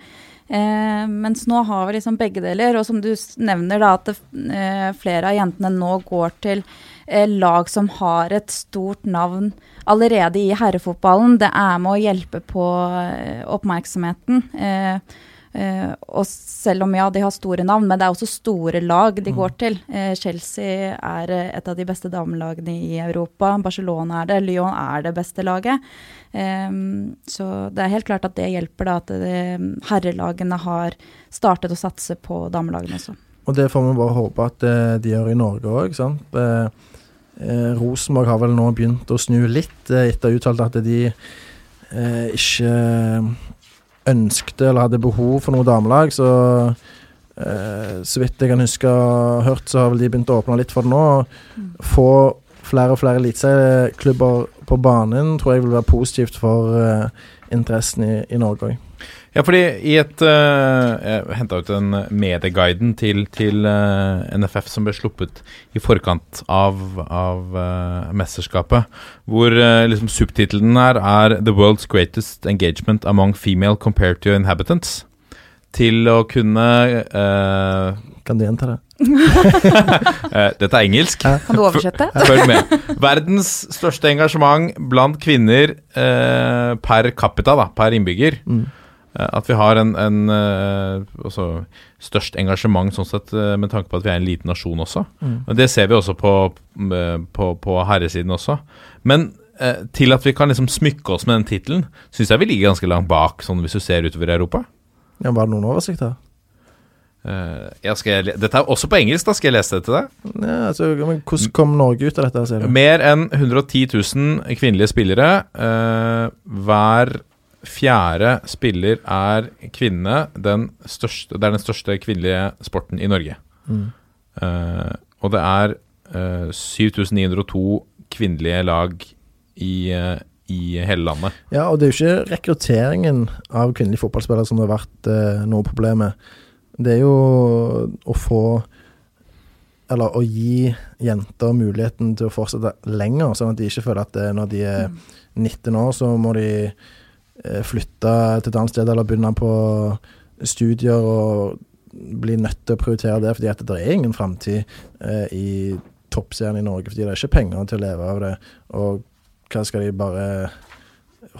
Eh, mens nå har vi liksom begge deler, og som du nevner da, at det, eh, flere av jentene nå går til eh, lag som har et stort navn allerede i herrefotballen. Det er med å hjelpe på eh, oppmerksomheten. Eh, Eh, og selv om ja, de har store navn, men det er også store lag de Mm. går til. Eh, Chelsea er eh, et av de beste damelagene i Europa. Barcelona er det. Lyon er det beste laget. Eh, så det er helt klart at det hjelper da at de, herrelagene har startet å satse på damelagene også. Og det får vi bare håpe at eh, de gjør i Norge òg. Eh, Rosenborg har vel nå begynt å snu litt, etter å ha uttalt at de eh, ikke ønskte eller hadde behov for noe damelag. Så eh, så vidt jeg kan huske og hørt, så har vel de begynt å åpne litt for det nå. Få flere og flere eliteserieklubber på banen tror jeg vil være positivt for eh, interessen i, i Norge òg. Ja, fordi i et uh, Jeg henta ut en medieguiden til, til uh, NFF som ble sluppet i forkant av, av uh, mesterskapet. Hvor uh, liksom subtittelen her er 'The world's greatest engagement among female compared to inhabitants'. Til å kunne eh, Kan du gjenta det? eh, Dette er engelsk. Kan du oversette? Følg med. Verdens største engasjement blant kvinner eh, per capita, da, per innbygger. Mm. Eh, At vi har en, en eh, altså, størst engasjement sånn sett, eh, med tanke på at vi er en liten nasjon også. Mm. Det ser vi også på, eh, på, på herresiden også. Men eh, til at vi kan liksom smykke oss med den tittelen, syns jeg vi ligger ganske langt bak, sånn hvis du ser utover Europa. Ja, var det noen oversikt her? Eh, ja, skal jeg, dette er også på engelsk, da. Skal jeg lese det til deg? Ja, altså, men hvordan kom Norge ut av dette? Mer enn 110 000 kvinnelige spillere. uh, hver fjerde spiller er kvinne. Den største, det er den største kvinnelige sporten i Norge. Mm. Uh, og det er uh, 7902 kvinnelige lag i, uh, i hele landet. Ja, og det er jo ikke rekrutteringen av kvinnelige fotballspillere som det har vært eh, noe problem med. Det er jo å få Eller å gi jenter muligheten til å fortsette lenger, sånn at de ikke føler at eh, når de er 19 år, så må de eh, flytte til et annet sted eller begynne på studier og bli nødt til å prioritere det, fordi at det er ingen framtid eh, i toppserien i Norge, fordi det er ikke penger til å leve av det. Og hva skal de bare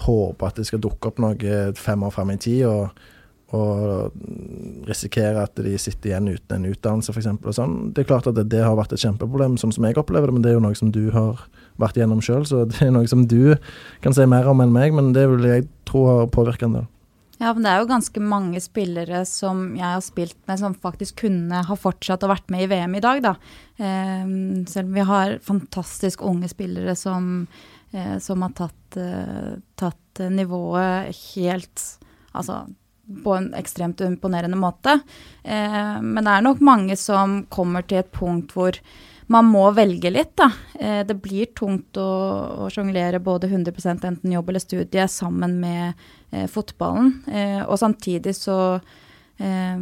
håpe at det skal dukke opp noe fem år fram i tid, og, og risikere at de sitter igjen uten en utdannelse, f.eks. Sånn. Det er klart at det, det har vært et kjempeproblem, sånn som jeg opplever det, men det er jo noe som du har vært igjennom sjøl, så det er noe som du kan si mer om enn meg, men det vil jeg tro har påvirka en del. Ja, men det er jo ganske mange spillere som jeg har spilt med, som faktisk kunne ha fortsatt og vært med i VM i dag, da. Ehm, selv om vi har fantastisk unge spillere som, eh, som har tatt, eh, tatt nivået helt Altså på en ekstremt imponerende måte. Eh, men det er nok mange som kommer til et punkt hvor man må velge litt, da. Eh, det blir tungt å, å sjonglere både 100% enten jobb eller studie sammen med eh, fotballen. Eh, og samtidig så eh,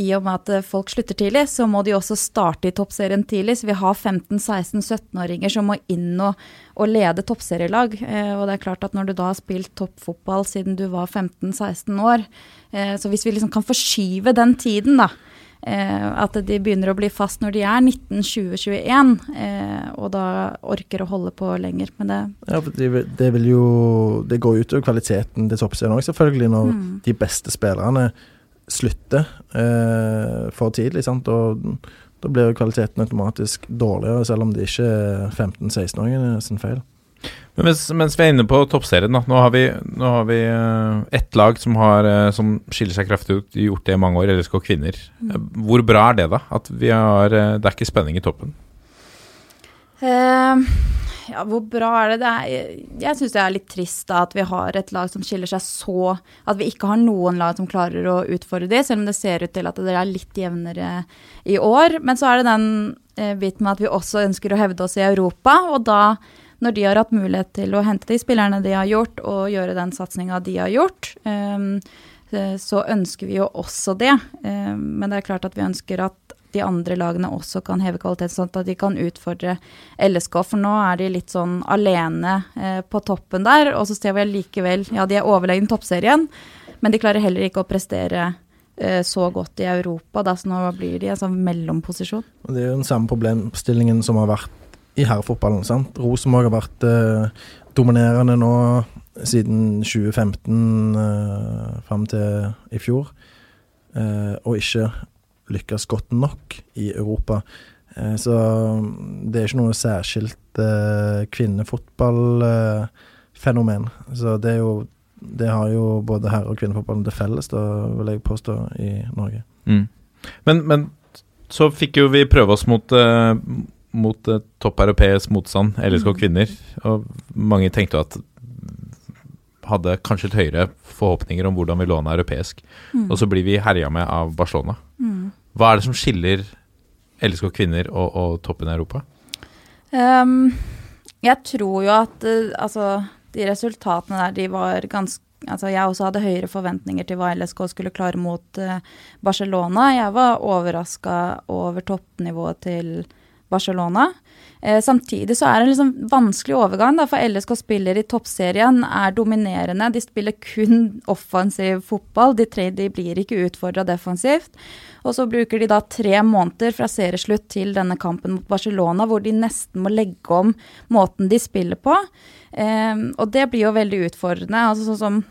I og med at eh, folk slutter tidlig, så må de også starte i toppserien tidlig. Så vi har 15-16-17-åringer som må inn og, og lede toppserielag. Eh, og det er klart at når du da har spilt toppfotball siden du var 15-16 år, så hvis vi liksom kan forskyve den tiden, da. Eh, at de begynner å bli fast når de er 19-20-21, eh, og da orker å holde på lenger. med det Ja, for det, vil- det vil jo Det går utover kvaliteten til toppserien òg, selvfølgelig, når Mm. de beste spillerne slutter eh, for tidlig. sant? Og da blir kvaliteten automatisk dårligere, selv om det ikke er 15-16-åringene sin feil. Men mens, mens vi er inne på toppserien, da. Nå har vi, nå har vi uh, ett lag som, har, uh, som skiller seg kraftig ut, gjort det i mange år, LSK kvinner. Mm. Hvor bra er det, da? At vi har uh, Det er ikke spenning i toppen? Eh, ja, hvor bra er det? det er, jeg syns det er litt trist da, at vi har et lag som skiller seg så At vi ikke har noen lag som klarer å utfordre de, selv om det ser ut til at det er litt jevnere i år. Men så er det den eh, biten med at vi også ønsker å hevde oss i Europa. Og da, når de har hatt mulighet til å hente de spillerne de har gjort, og gjøre den satsinga de har gjort, eh, eh, så ønsker vi jo også det. Eh, men det er klart at vi ønsker at de andre lagene også kan heve kvaliteten, sånn at de kan utfordre LSK. For nå er de litt sånn alene eh, på toppen der, og så ser vi likevel Ja, de er overlegne toppserien, men de klarer heller ikke å prestere eh, så godt i Europa, da, så nå blir de en sånn mellomposisjon. Det er jo den samme problemstillingen som har vært i herrefotballen. sant? Rosenborg har vært eh, dominerende nå siden 2015 eh, fram til i fjor. eh, og ikke lykkes godt nok i Europa. Eh, så det er ikke noe særskilt eh, kvinnefotballfenomen. så det er jo det har jo både herre- og kvinnefotballen til felles, da vil jeg påstå, i Norge. Mm. Men, men så fikk jo vi prøve oss mot, eh, mot eh, topp europeisk motstand, LSK kvinner. Og mange tenkte jo at hadde kanskje litt høyere forhåpninger om hvordan vi lå an europeisk. Mm. Og så blir vi herja med av Barcelona. Mm. Hva er det som skiller LSK kvinner og, og toppen i Europa? Um, jeg tror jo at uh, altså, de resultatene der, de var ganske Altså, jeg også hadde høyere forventninger til hva LSK skulle klare mot uh, Barcelona. Jeg var overraska over toppnivået til Barcelona. Eh, samtidig så er det en liksom vanskelig overgang, da, for LSK spiller i toppserien, er dominerende. De spiller kun offensiv fotball. De, tre, de blir ikke utfordra defensivt. Og så bruker de da tre måneder fra serieslutt til denne kampen mot Barcelona, hvor de nesten må legge om måten de spiller på. Eh, og det blir jo veldig utfordrende. altså sånn som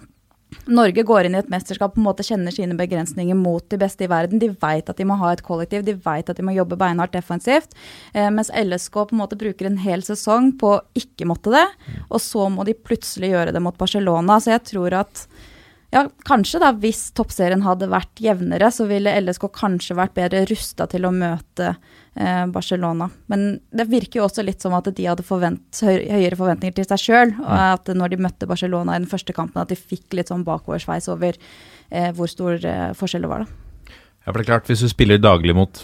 Norge går inn i et mesterskap på en måte kjenner sine begrensninger mot de beste i verden. De vet at de må ha et kollektiv, de vet at de må jobbe beinhardt defensivt. Eh, mens LSK på en måte bruker en hel sesong på å ikke måtte det, og så må de plutselig gjøre det mot Barcelona. Så jeg tror at ja, kanskje da hvis toppserien hadde vært jevnere, så ville LSK kanskje vært bedre rusta til å møte eh, Barcelona. Men det virker jo også litt som at de hadde forvent, høyere forventninger til seg sjøl. Og at når de møtte Barcelona i den første kampen, at de fikk litt sånn bakoversveis over eh, hvor stor eh, forskjell det var, da. Ja, for det er klart, Hvis du spiller daglig mot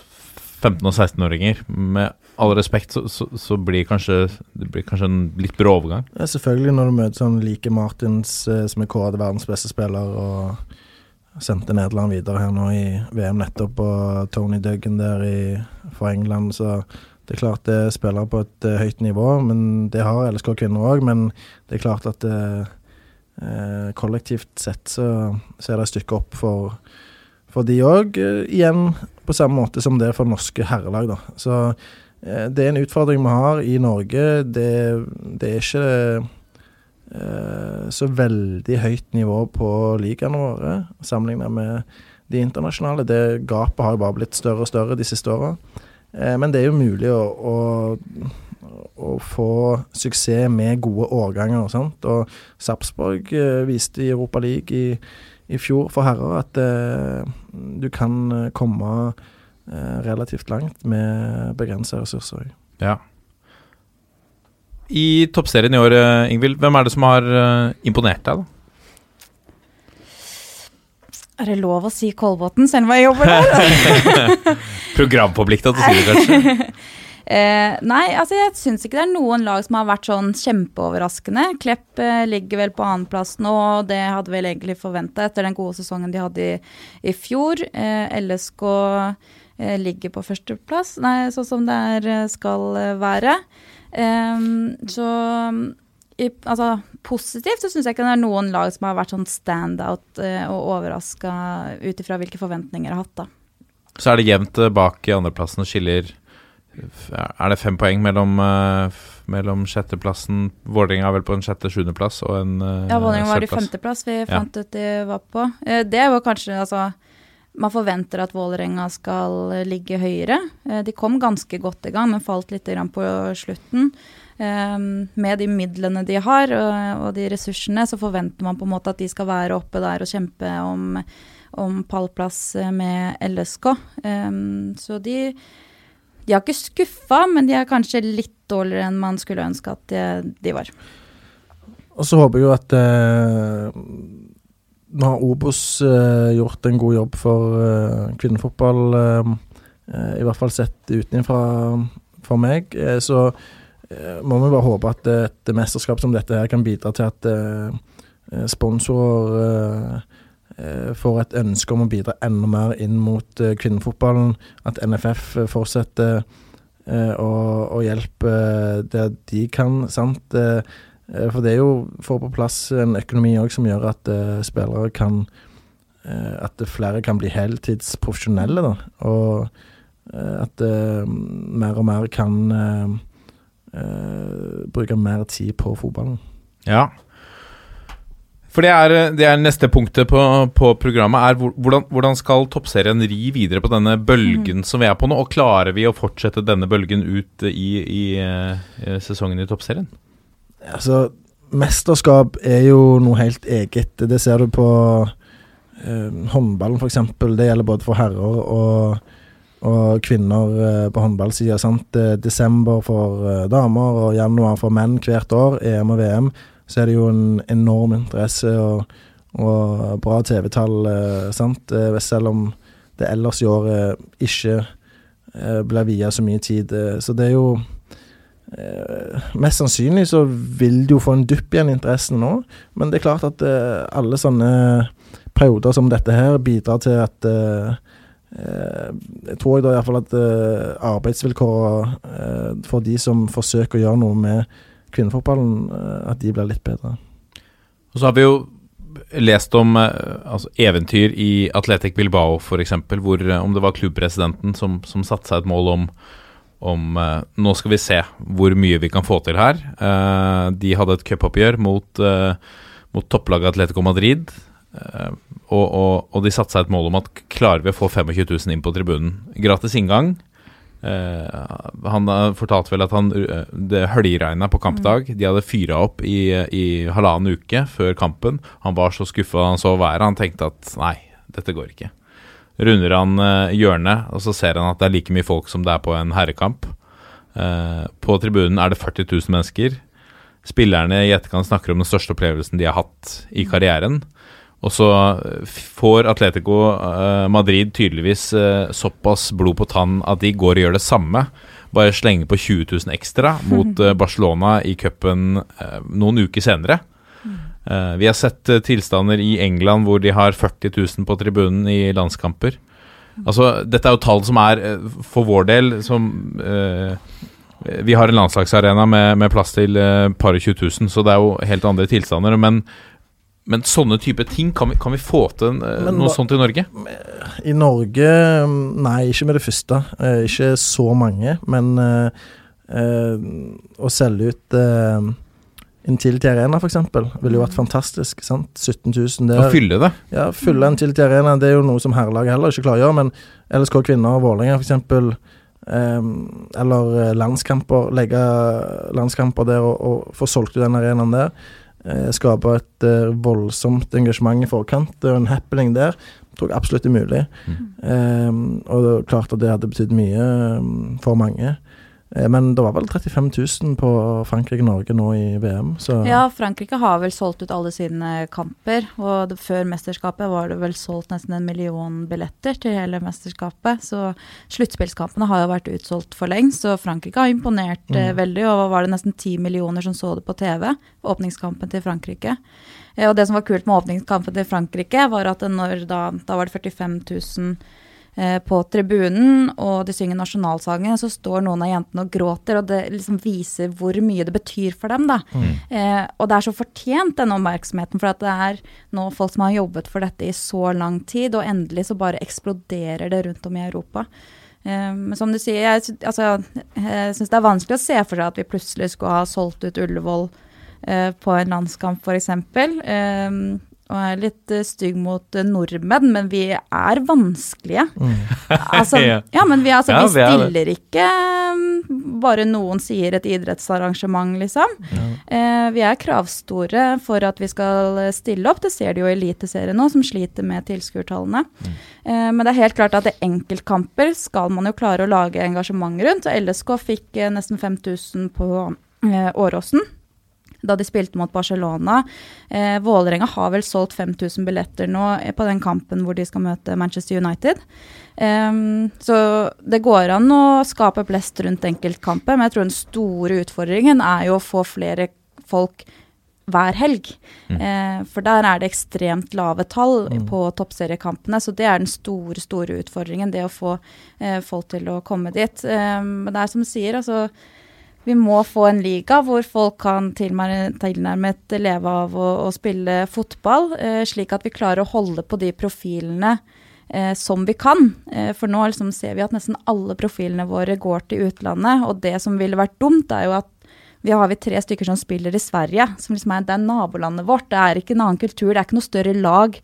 15- og 16-åringer, med all respekt, så, så, så blir kanskje, det blir kanskje en litt brå overgang. Ja, selvfølgelig når du møter sånn like Martins, eh, som er kåret verdens beste spiller, og sendte Nederland videre her nå i VM nettopp, og Tony Duggan der i, for England, så det er klart det er spillere på et eh, høyt nivå, men det har LSK kvinner òg. Men det er klart at eh, eh, kollektivt sett så, så er det et stykke opp for, for de òg. igjen på samme måte som det er for norske herrelag, da. Så det er en utfordring vi har i Norge. Det, det er ikke eh, så veldig høyt nivå på ligaene våre sammenlignet med de internasjonale. Det gapet har jo bare blitt større og større de siste åra. Eh, men det er jo mulig å, å, å få suksess med gode årganger. Sant? Og Sarpsborg eh, viste i Europa League i, i fjor for herrer at eh, du kan eh, komme eh, relativt langt med begrensa ressurser. Ja. I toppserien i år, eh, Ingvild, hvem er det som har eh, imponert deg? da? Er det lov å si Kolbotn, selv om jeg jobber der? Programforplikta til å si det, kanskje? Eh, nei, altså jeg syns ikke det er noen lag som har vært sånn kjempeoverraskende. Klepp eh, ligger vel på annenplass nå, og det hadde vel egentlig forventa etter den gode sesongen de hadde i, i fjor. Eh, LSK eh, ligger på førsteplass, nei, sånn som det er, eh, skal eh, være. Eh, så i, altså, positivt så syns jeg ikke det er noen lag som har vært sånn standout eh, og overraska ut ifra hvilke forventninger jeg har hatt, da. Så er det jevnt eh, bak i andreplassen og skiller Er det fem poeng mellom, eh, mellom sjetteplassen Vålerenga er vel på en sjette-sjuendeplass og en eh, Ja, Vålerenga var i femteplass, vi fant ut de var på. Eh, Det var kanskje, altså Man forventer at Vålerenga skal eh, ligge høyere. Eh, De kom ganske godt i gang, men falt litt på slutten. Eh, Med de midlene de har og, de ressursene, så forventer man på en måte at de skal være oppe der og kjempe om, om pallplass med LSK. Så de de har ikke skuffa, men de er kanskje litt dårligere enn man skulle ønske at de, var. Og så håper jeg jo at Nå har Obos eh, gjort en god jobb for eh, kvinnefotball, eh, i hvert fall sett utenfra for meg. Så må vi bare håpe at et mesterskap som dette her kan bidra til at sponsorer får et ønske om å bidra enda mer inn mot kvinnefotballen. At NFF fortsetter å, å hjelpe der de kan. sant? Eh, For det er jo å få på plass en økonomi òg som gjør at uh, spillere kan uh, At flere kan bli heltidsprofesjonelle, da. Og uh, at mer og mer kan bruke mer tid på fotballen. Ja. For det er, det er neste punktet på, på programmet, er hvordan, hvordan skal toppserien ri videre på denne bølgen som vi er på nå, og klarer vi å fortsette denne bølgen ut i, i, i sesongen i toppserien? Altså, mesterskap er jo noe helt eget. Det ser du på eh, håndballen, f.eks. Det gjelder både for herrer og, og kvinner eh, på håndballsida. Eh, Desember for eh, damer og januar for menn hvert år, EM og VM. Så er det jo en enorm interesse og, og bra TV-tall, eh, sant. Eh, selv om det ellers i året ikke eh, blir via så mye tid. Eh, så det er jo Eh, mest sannsynlig så vil du jo få en dupp igjen i interessen nå, men det er klart at eh, alle sånne perioder som dette her bidrar til at eh, eh, Jeg tror da iallfall at eh, arbeidsvilkårene for de som forsøker å gjøre noe med kvinnefotballen, at de blir litt bedre. Og så har vi jo lest om altså eventyr i Atletic Bilbao, f.eks., hvor om det var klubbpresidenten som, som satte seg et mål om om eh, Nå skal vi se hvor mye vi kan få til her. Eh, de hadde et cupoppgjør mot, eh, mot topplaget Atletico Madrid. eh, og, og, og de satte seg et mål om at klarer vi å få 25 000 inn på tribunen Gratis inngang. Eh, han eh, fortalte vel at han, det høljregna på kampdag. De hadde fyra opp i, i halvannen uke før kampen. Han var så skuffa han så været. Han tenkte at nei, dette går ikke. Runder han eh, hjørnet, og så ser han at det er like mye folk som det er på en herrekamp. Eh, på tribunen er det 40 000 mennesker. Spillerne i etterkant snakker om den største opplevelsen de har hatt i karrieren. Og så eh, får Atletico Madrid tydeligvis såpass blod på tann at de går og gjør det samme. Bare slenger på 20 000 ekstra mot Barcelona i cupen noen uker senere. Eh, vi har sett eh, tilstander i England hvor de har 40 000 på tribunen i landskamper. Altså, dette er jo tall som er, eh, for vår del, som Vi har en landslagsarena med, med plass til eh, par og 20 000, så det er jo helt andre tilstander. Men, men sånne type ting, kan vi, kan vi få til eh, Men noe sånt i Norge? I Norge mm, Nei, ikke med det første. Eh, ikke så mange. Men å selge ut Intility Arena, f.eks., ville jo vært fantastisk. sant? 17 000 Å der. fylle det? Ja, fylle Intility Arena det er jo noe som herrelaget heller ikke klarer å gjøre. Men LSK Kvinner og Vålerenga, f.eks., Um, eller eh, landskamper, legge landskamper der og, og få solgt ut den arenaen der. Uh, skape et uh, voldsomt engasjement i forkant Det er en happening der. Tror jeg absolutt er mulig. Eh, og det er klart at det hadde betydd mye um, for mange. Eh, men det var vel 35 000 på Frankrike-Norge nå i VM, så Ja, Frankrike har vel solgt ut alle sine kamper. Og det, før mesterskapet var det vel solgt nesten en million billetter til hele mesterskapet. Så sluttspillskampene har jo vært utsolgt for lengst. Så Frankrike har imponert eh, veldig. Og var det nesten ti millioner som så det på TV, åpningskampen til Frankrike. Eh, og det som var kult med åpningskampen til Frankrike, var at når da, da var det 45 000 eh, på tribunen, og de synger nasjonalsangen, så står noen av jentene og gråter, og det liksom viser hvor mye det betyr for dem, da. Eh, og det er så fortjent, denne oppmerksomheten, for at det er nå folk som har jobbet for dette i så lang tid, og endelig så bare eksploderer det rundt om i Europa. Eh, Men som du sier, jeg, altså, syns det er vanskelig å se for seg at vi plutselig skulle ha solgt ut Ullevål eh, på en landskamp, f.eks. Um, og er litt eh, stygg mot eh, nordmenn, men vi er vanskelige. Altså, Ja. ja, men vi, altså, Ja, vi er stiller ikke um, bare noen sier et idrettsarrangement, liksom. Eh, vi er kravstore for at vi skal eh, stille opp. Det ser de jo i Eliteserien nå, som sliter med tilskuertallene. Eh, men det er helt klart at enkeltkamper skal man jo klare å lage engasjement rundt. Og LSK fikk eh, nesten 5000 på Åråsen da de spilte mot Barcelona. Eh, Vålerenga har vel solgt 5000 billetter nå eh, på den kampen hvor de skal møte Manchester United. Um, så det går an å skape blest rundt enkeltkamper, men jeg tror den store utfordringen er jo å få flere folk hver helg. Eh, for der er det ekstremt lave tall på toppseriekampene, så det er den store, store utfordringen. Det å få eh, folk til å komme dit. Eh, men det er som du sier, altså vi må få en liga hvor folk kan tilnærme- tilnærmet leve av å, å spille fotball, eh, slik at vi klarer å holde på de profilene eh, som vi kan. Eh, for nå liksom ser vi at nesten alle profilene våre går til utlandet, og det som ville vært dumt, er jo at Vi har vi tre stykker som spiller i Sverige, som liksom er, det er nabolandet vårt. Det er ikke en annen kultur, det er ikke noe større lag.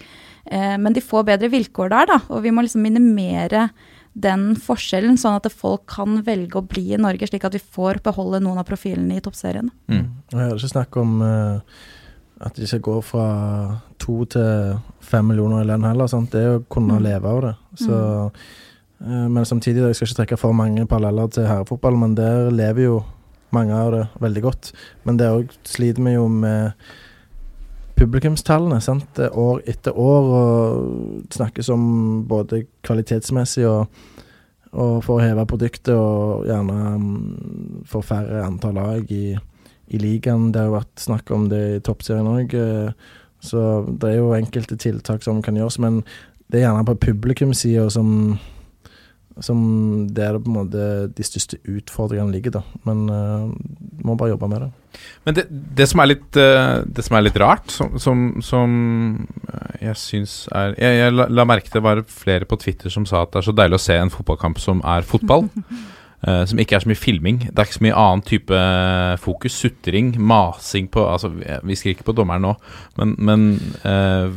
Eh, men de får bedre vilkår der, da. Og vi må liksom minimere den forskjellen, sånn at folk kan velge å bli i Norge, slik at vi får beholde noen av profilene i toppserien. Mm. Jeg hører ikke snakk om uh, at de skal gå fra to til fem millioner i lønn heller. Sant? Det er å kunne Mm. leve av det. Så, uh, men samtidig, jeg skal ikke trekke for mange paralleller til herrefotball, men der lever jo mange av det veldig godt. Men der òg sliter vi jo med publikumstallene. sant? År etter år, og snakkes om både kvalitetsmessig og, og for å heve produktet, og gjerne um, for færre antall lag i, i ligaen. Det har jo vært snakk om det i toppserien òg. Så det er jo enkelte tiltak som kan gjøres, men det er gjerne på publikumssida som som der er på en måte de største utfordringene ligger, da. Men uh, må bare jobbe med det. Men det, det, som er litt, eh, det som er litt rart, som, som, som eh, jeg syns er Jeg, jeg la, la merke til det var flere på Twitter som sa at det er så deilig å se en fotballkamp som er fotball. eh, som ikke er så mye filming. Det er ikke så mye annen type fokus. Sutring, masing på Altså, vi, vi skriker på dommeren nå, men, men uh,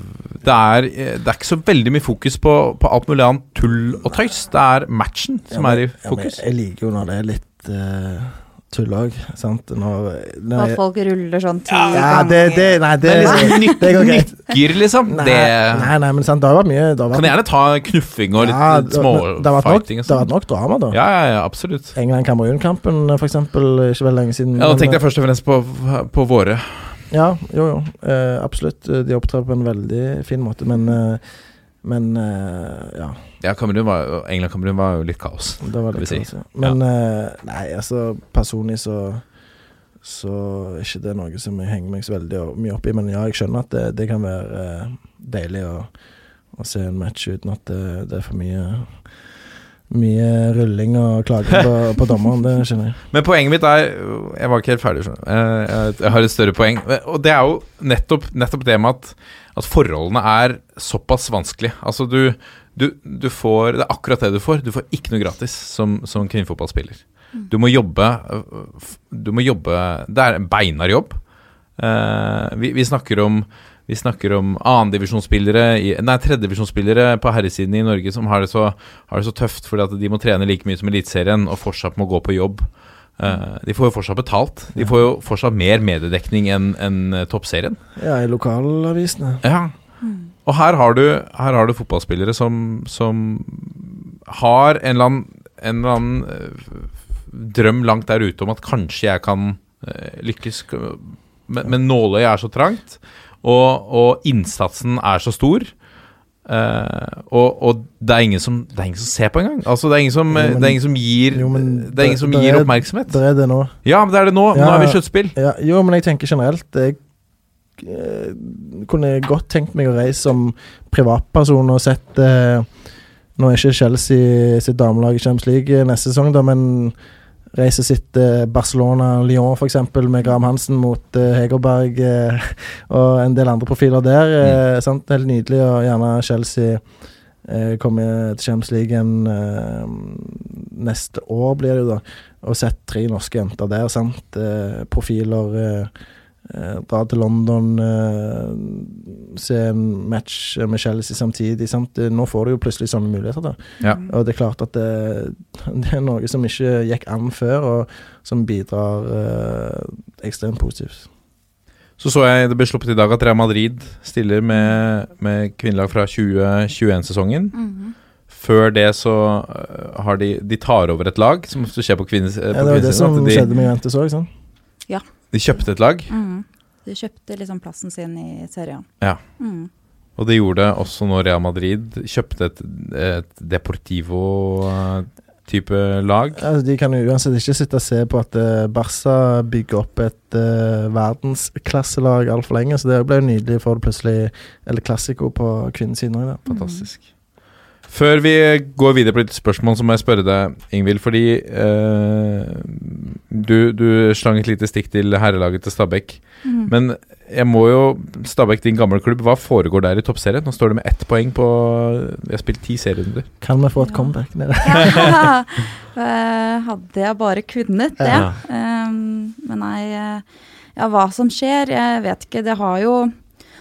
det, er, det er ikke så veldig mye fokus på, på alt mulig annet tull og tøys. Det er matchen som er i fokus. Ja, men jeg liker jo når det er litt uh, tull òg, sant. Når, når jeg- folk ruller sånn ti ja, ganger. det, det, nei, det, Men liksom nyk, det går greit. nykker, liksom. Nei, det nei, nei, men sant, det har vært mye det har vært, Kan gjerne ta knuffing og litt, Ja, litt det- det småfighting. Det har vært nok drama, da. Ja, ja, ja, absolutt. England-Kamerun-kampen, for eksempel, ikke veldig lenge siden. Ja, Da tenkte jeg først og fremst på, på våre. Ja, jo, jo. Uh, absolutt. De opptrer på en veldig fin måte, men eh, Men eh, ja. Ja, Kamerun var, England-Kamerun var jo litt kaos. Det var litt si. kaos, ja. Men eh, nei, altså personlig så så er ikke det noe som jeg henger meg så veldig mye opp i. Men ja, jeg skjønner at det, det kan være eh, deilig å, å se en match uten at det, det er for mye mye rulling og klaging på, på dommeren. Det skjønner jeg. Men poenget mitt er Jeg var ikke helt ferdig. skjønner du. Jeg har et større poeng. Og det er jo nettopp, nettopp det med at, at forholdene er såpass vanskelig. Altså, du, du, du får Det er akkurat det du får. Du får ikke noe gratis som, som kvinnefotballspiller. Du må jobbe Du må jobbe Det er en beinhard jobb. Uh, vi, vi snakker om vi snakker om annendivisjonsspillere Nei, tredjedivisjonsspillere på herresiden i Norge som har det, så, har det så tøft fordi at de må trene like mye som Eliteserien og fortsatt må gå på jobb. Eh, de får jo fortsatt betalt. De får jo fortsatt mer mediedekning enn enn, eh, toppserien. Ja, i lokalavisene. Ja. Og her har du, her har du fotballspillere som, som har en eller annen, en eller annen øh, drøm langt der ute om at kanskje jeg kan lykkes, men, men nåløyet er så trangt, og, og innsatsen er så stor. Øh, og, og det er ingen som Det er ingen som ser på engang. Altså, det er ingen som, Jo, men- det er ingen som gir Jo, men Det er ingen som gir er- oppmerksomhet. Det er det nå. Ja, men det er det nå. Nå Ja. er vi i sluttspill. Ja, jo, men jeg tenker generelt Jeg eh, kunne godt tenkt meg å reise som privatperson og sett eh, Nå er ikke Chelsea sitt damelag i Champions League neste sesong, da, men reise sitt eh, Barcelona-Lyon f.eks. med Graham Hansen mot eh, Hegerberg eh, og en del andre profiler der. Mm. sant? Helt nydelig, og gjerne Chelsea komme til Champions League neste år, blir det jo da. Og sett tre norske jenter der, sant. Profiler. Eh, dra til London, eh, se en match med Chelsea samtidig. Sant? Nå får du jo plutselig sånne muligheter. da Ja. Og det er klart at det, det er noe som ikke gikk an før, og som bidrar eh, ekstremt positivt. Så så jeg det ble sluppet i dag at Real Madrid stiller med, med kvinnelag fra 2021-sesongen. Mhm. Før det så har de De tar over et lag, som ofte skjer på kvinnesiden. Ja, det var det som de, skjedde med Juventus òg, sant? De kjøpte et lag, Mm. De kjøpte liksom plassen sin i serien. Ja. Mm. og det gjorde også når Real Madrid kjøpte et, et Deportivo-type lag. Altså, de kan jo uansett ikke sitte og se på at eh, Barca bygger opp et uh, verdensklasselag altfor lenge, så det ble jo nydelig for det plutselig Eller klassiko på kvinnesiden òg. Fantastisk. Før vi går videre på litt spørsmål, så må jeg spørre deg, Ingvild. Fordi eh, du, du slang et lite stikk til herrelaget til Stabæk. Mm. Men jeg må jo Stabæk, din gamle klubb, hva foregår der i toppserien? Nå står det med ett poeng på Vi har spilt ti serierunder. Kan vi få et Ja. comeback det? ja, Hadde jeg bare kunnet det. Ja. Um, men nei, eh, ja, hva som skjer, jeg vet ikke. Det har jo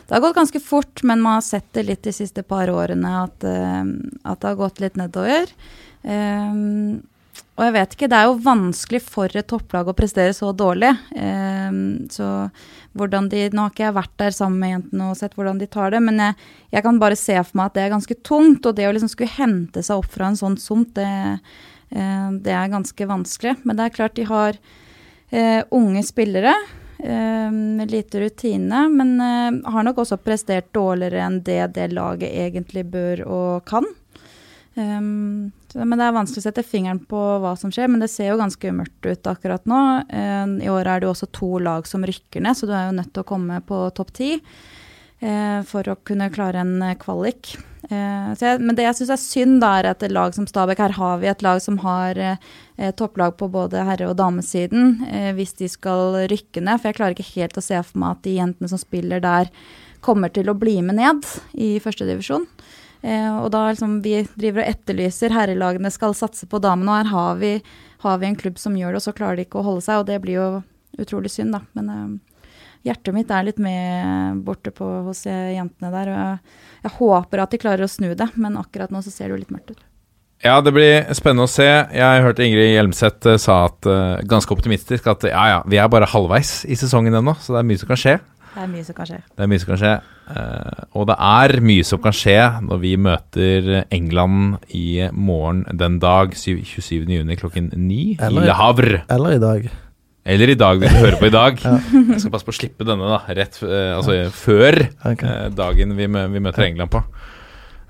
det har gått ganske fort, men man har sett det litt de siste par årene at, eh, at det har gått litt nedover. Um, og jeg vet ikke, det er jo vanskelig for et topplag å prestere så dårlig. Um, så hvordan de Nå har ikke jeg vært der sammen med jentene og sett hvordan de tar det, men jeg, jeg kan bare se for meg at det er ganske tungt. Og det å liksom skulle hente seg opp fra en sånn sump, det, uh, det er ganske vanskelig. Men det er klart de har uh, unge spillere lite rutine, men eh, har nok også prestert dårligere enn det det laget egentlig bør og kan. Um, men Det er vanskelig å sette fingeren på hva som skjer, men det ser jo ganske mørkt ut akkurat nå. Eh, I år er det jo også to lag som rykker ned, så du er jo nødt til å komme på topp ti eh, for å kunne klare en eh, kvalik. Eh, jeg, men det jeg syns er synd, da, er at et lag som Stabæk Her har vi et lag som har eh, topplag på både herre- og damesiden, eh, hvis de skal rykke ned. For jeg klarer ikke helt å se for meg at de jentene som spiller der, kommer til å bli med ned i førstedivisjon. Eh, og da liksom vi driver og etterlyser herrelagene skal satse på damene, og her har vi, har vi en klubb som gjør det, og så klarer de ikke å holde seg, og det blir jo utrolig synd, da. Men eh, hjertet mitt er litt med borte på, hos jentene der, og jeg, jeg håper at de klarer å snu det, men akkurat nå så ser det jo litt mørkt ut. Ja, det blir spennende å se. Jeg hørte Ingrid Hjelmseth eh, sa at, uh, ganske optimistisk at ja, ja, vi er bare halvveis i sesongen ennå, så det er mye som kan skje. Det er mye som kan skje. Det er mye som kan skje. Uh, og det er mye som kan skje når vi møter England i morgen den dag, syv- 27. juni klokken ni i Eller- Le Havre. Eller i dag. Eller i dag, hvis du hører på i dag. Ja. Jeg skal passe på å slippe denne, da. Rett uh, altså før eh, dagen vi, mø vi møter England på.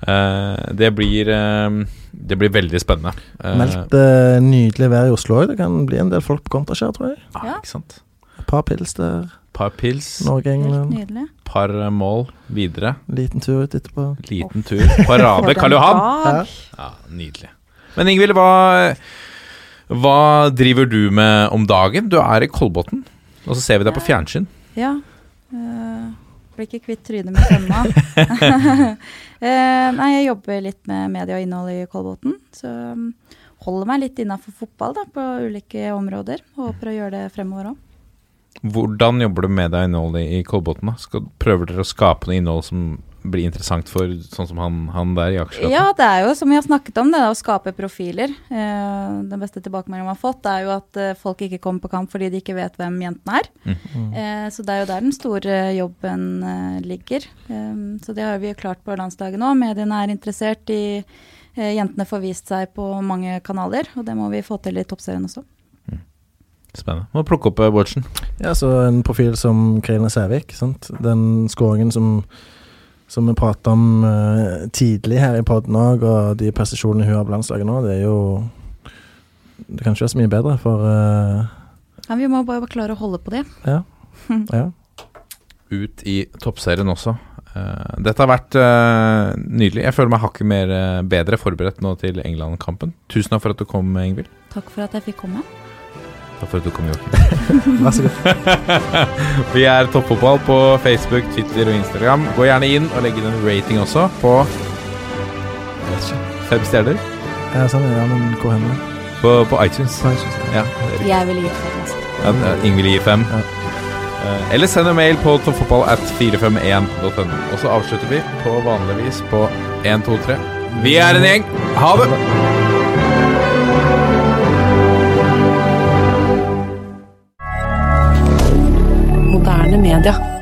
Uh, det blir Det blir veldig spennende. Meldt nydelig vær i Oslo òg. Det kan bli en del folk på kontraskjær, tror jeg. Ja. Ikke sant. Et par pils der. Par pils, Norge, England. par mål videre. Liten tur ut etterpå. Liten tur. Parade Karl Johan. Ja, nydelig. Men Ingvild, hva, hva driver du med om dagen? Du er i Kolbotn, og så ser vi deg på fjernsyn. Ja. Uh, blir ikke kvitt trynet mitt ennå. uh, nei, jeg jobber litt med media og innhold i Kolbotn. Så um, holder meg litt innafor fotball da, på ulike områder. Håper å gjøre det fremover òg. Hvordan jobber du med deg innholdet i Kolbotn? Prøver dere å skape noe innhold som blir interessant for sånn som han, han der i aksjelappen? Ja, det er jo som vi har snakket om, det å skape profiler. Eh, den beste tilbakemeldingen man har fått, er jo at eh, folk ikke kommer på kamp fordi de ikke vet hvem jentene er. Mm. Eh, så det er jo der den store jobben eh, ligger. Eh, så det har vi jo klart på landslaget nå. Mediene er interessert i eh, Jentene får vist seg på mange kanaler, og det må vi få til i toppserien også. Spennende. Må plukke opp Bårdsen. watchen. Ja, så en profil som Krine Sævik. Sant? Den skåringen som, som vi prata om uh, tidlig her i poden òg, og de prestasjonene hun har på landslaget nå, det er jo Det kan ikke være så mye bedre, for uh, Ja, vi må bare klare å holde på det. Ja. ja. Ut i toppserien også. Uh, dette har vært nydelig. Jeg føler meg hakket mer bedre forberedt nå til England-kampen. Tusen takk for at du kom, Ingvild. Takk for at jeg fikk komme. Takk for at du kom, Joakim. Vær så god. Vi er Toppfotball på Facebook, Twitter og Instagram. Gå gjerne inn og legg inn en rating også på fem stjerner Ja, sånn, ja, men hvor hen? på, på iTunes. På iTunes, ja. Ja. Jeg vil gi fem. Altså. Ja, Ingen vil gi fem. Ja. Eh, Eller send en mail på toppfotball at 451.no. Og så avslutter vi på vanlig vis på 1, 2, 3. Vi er en gjeng. Ha det! Moderne media.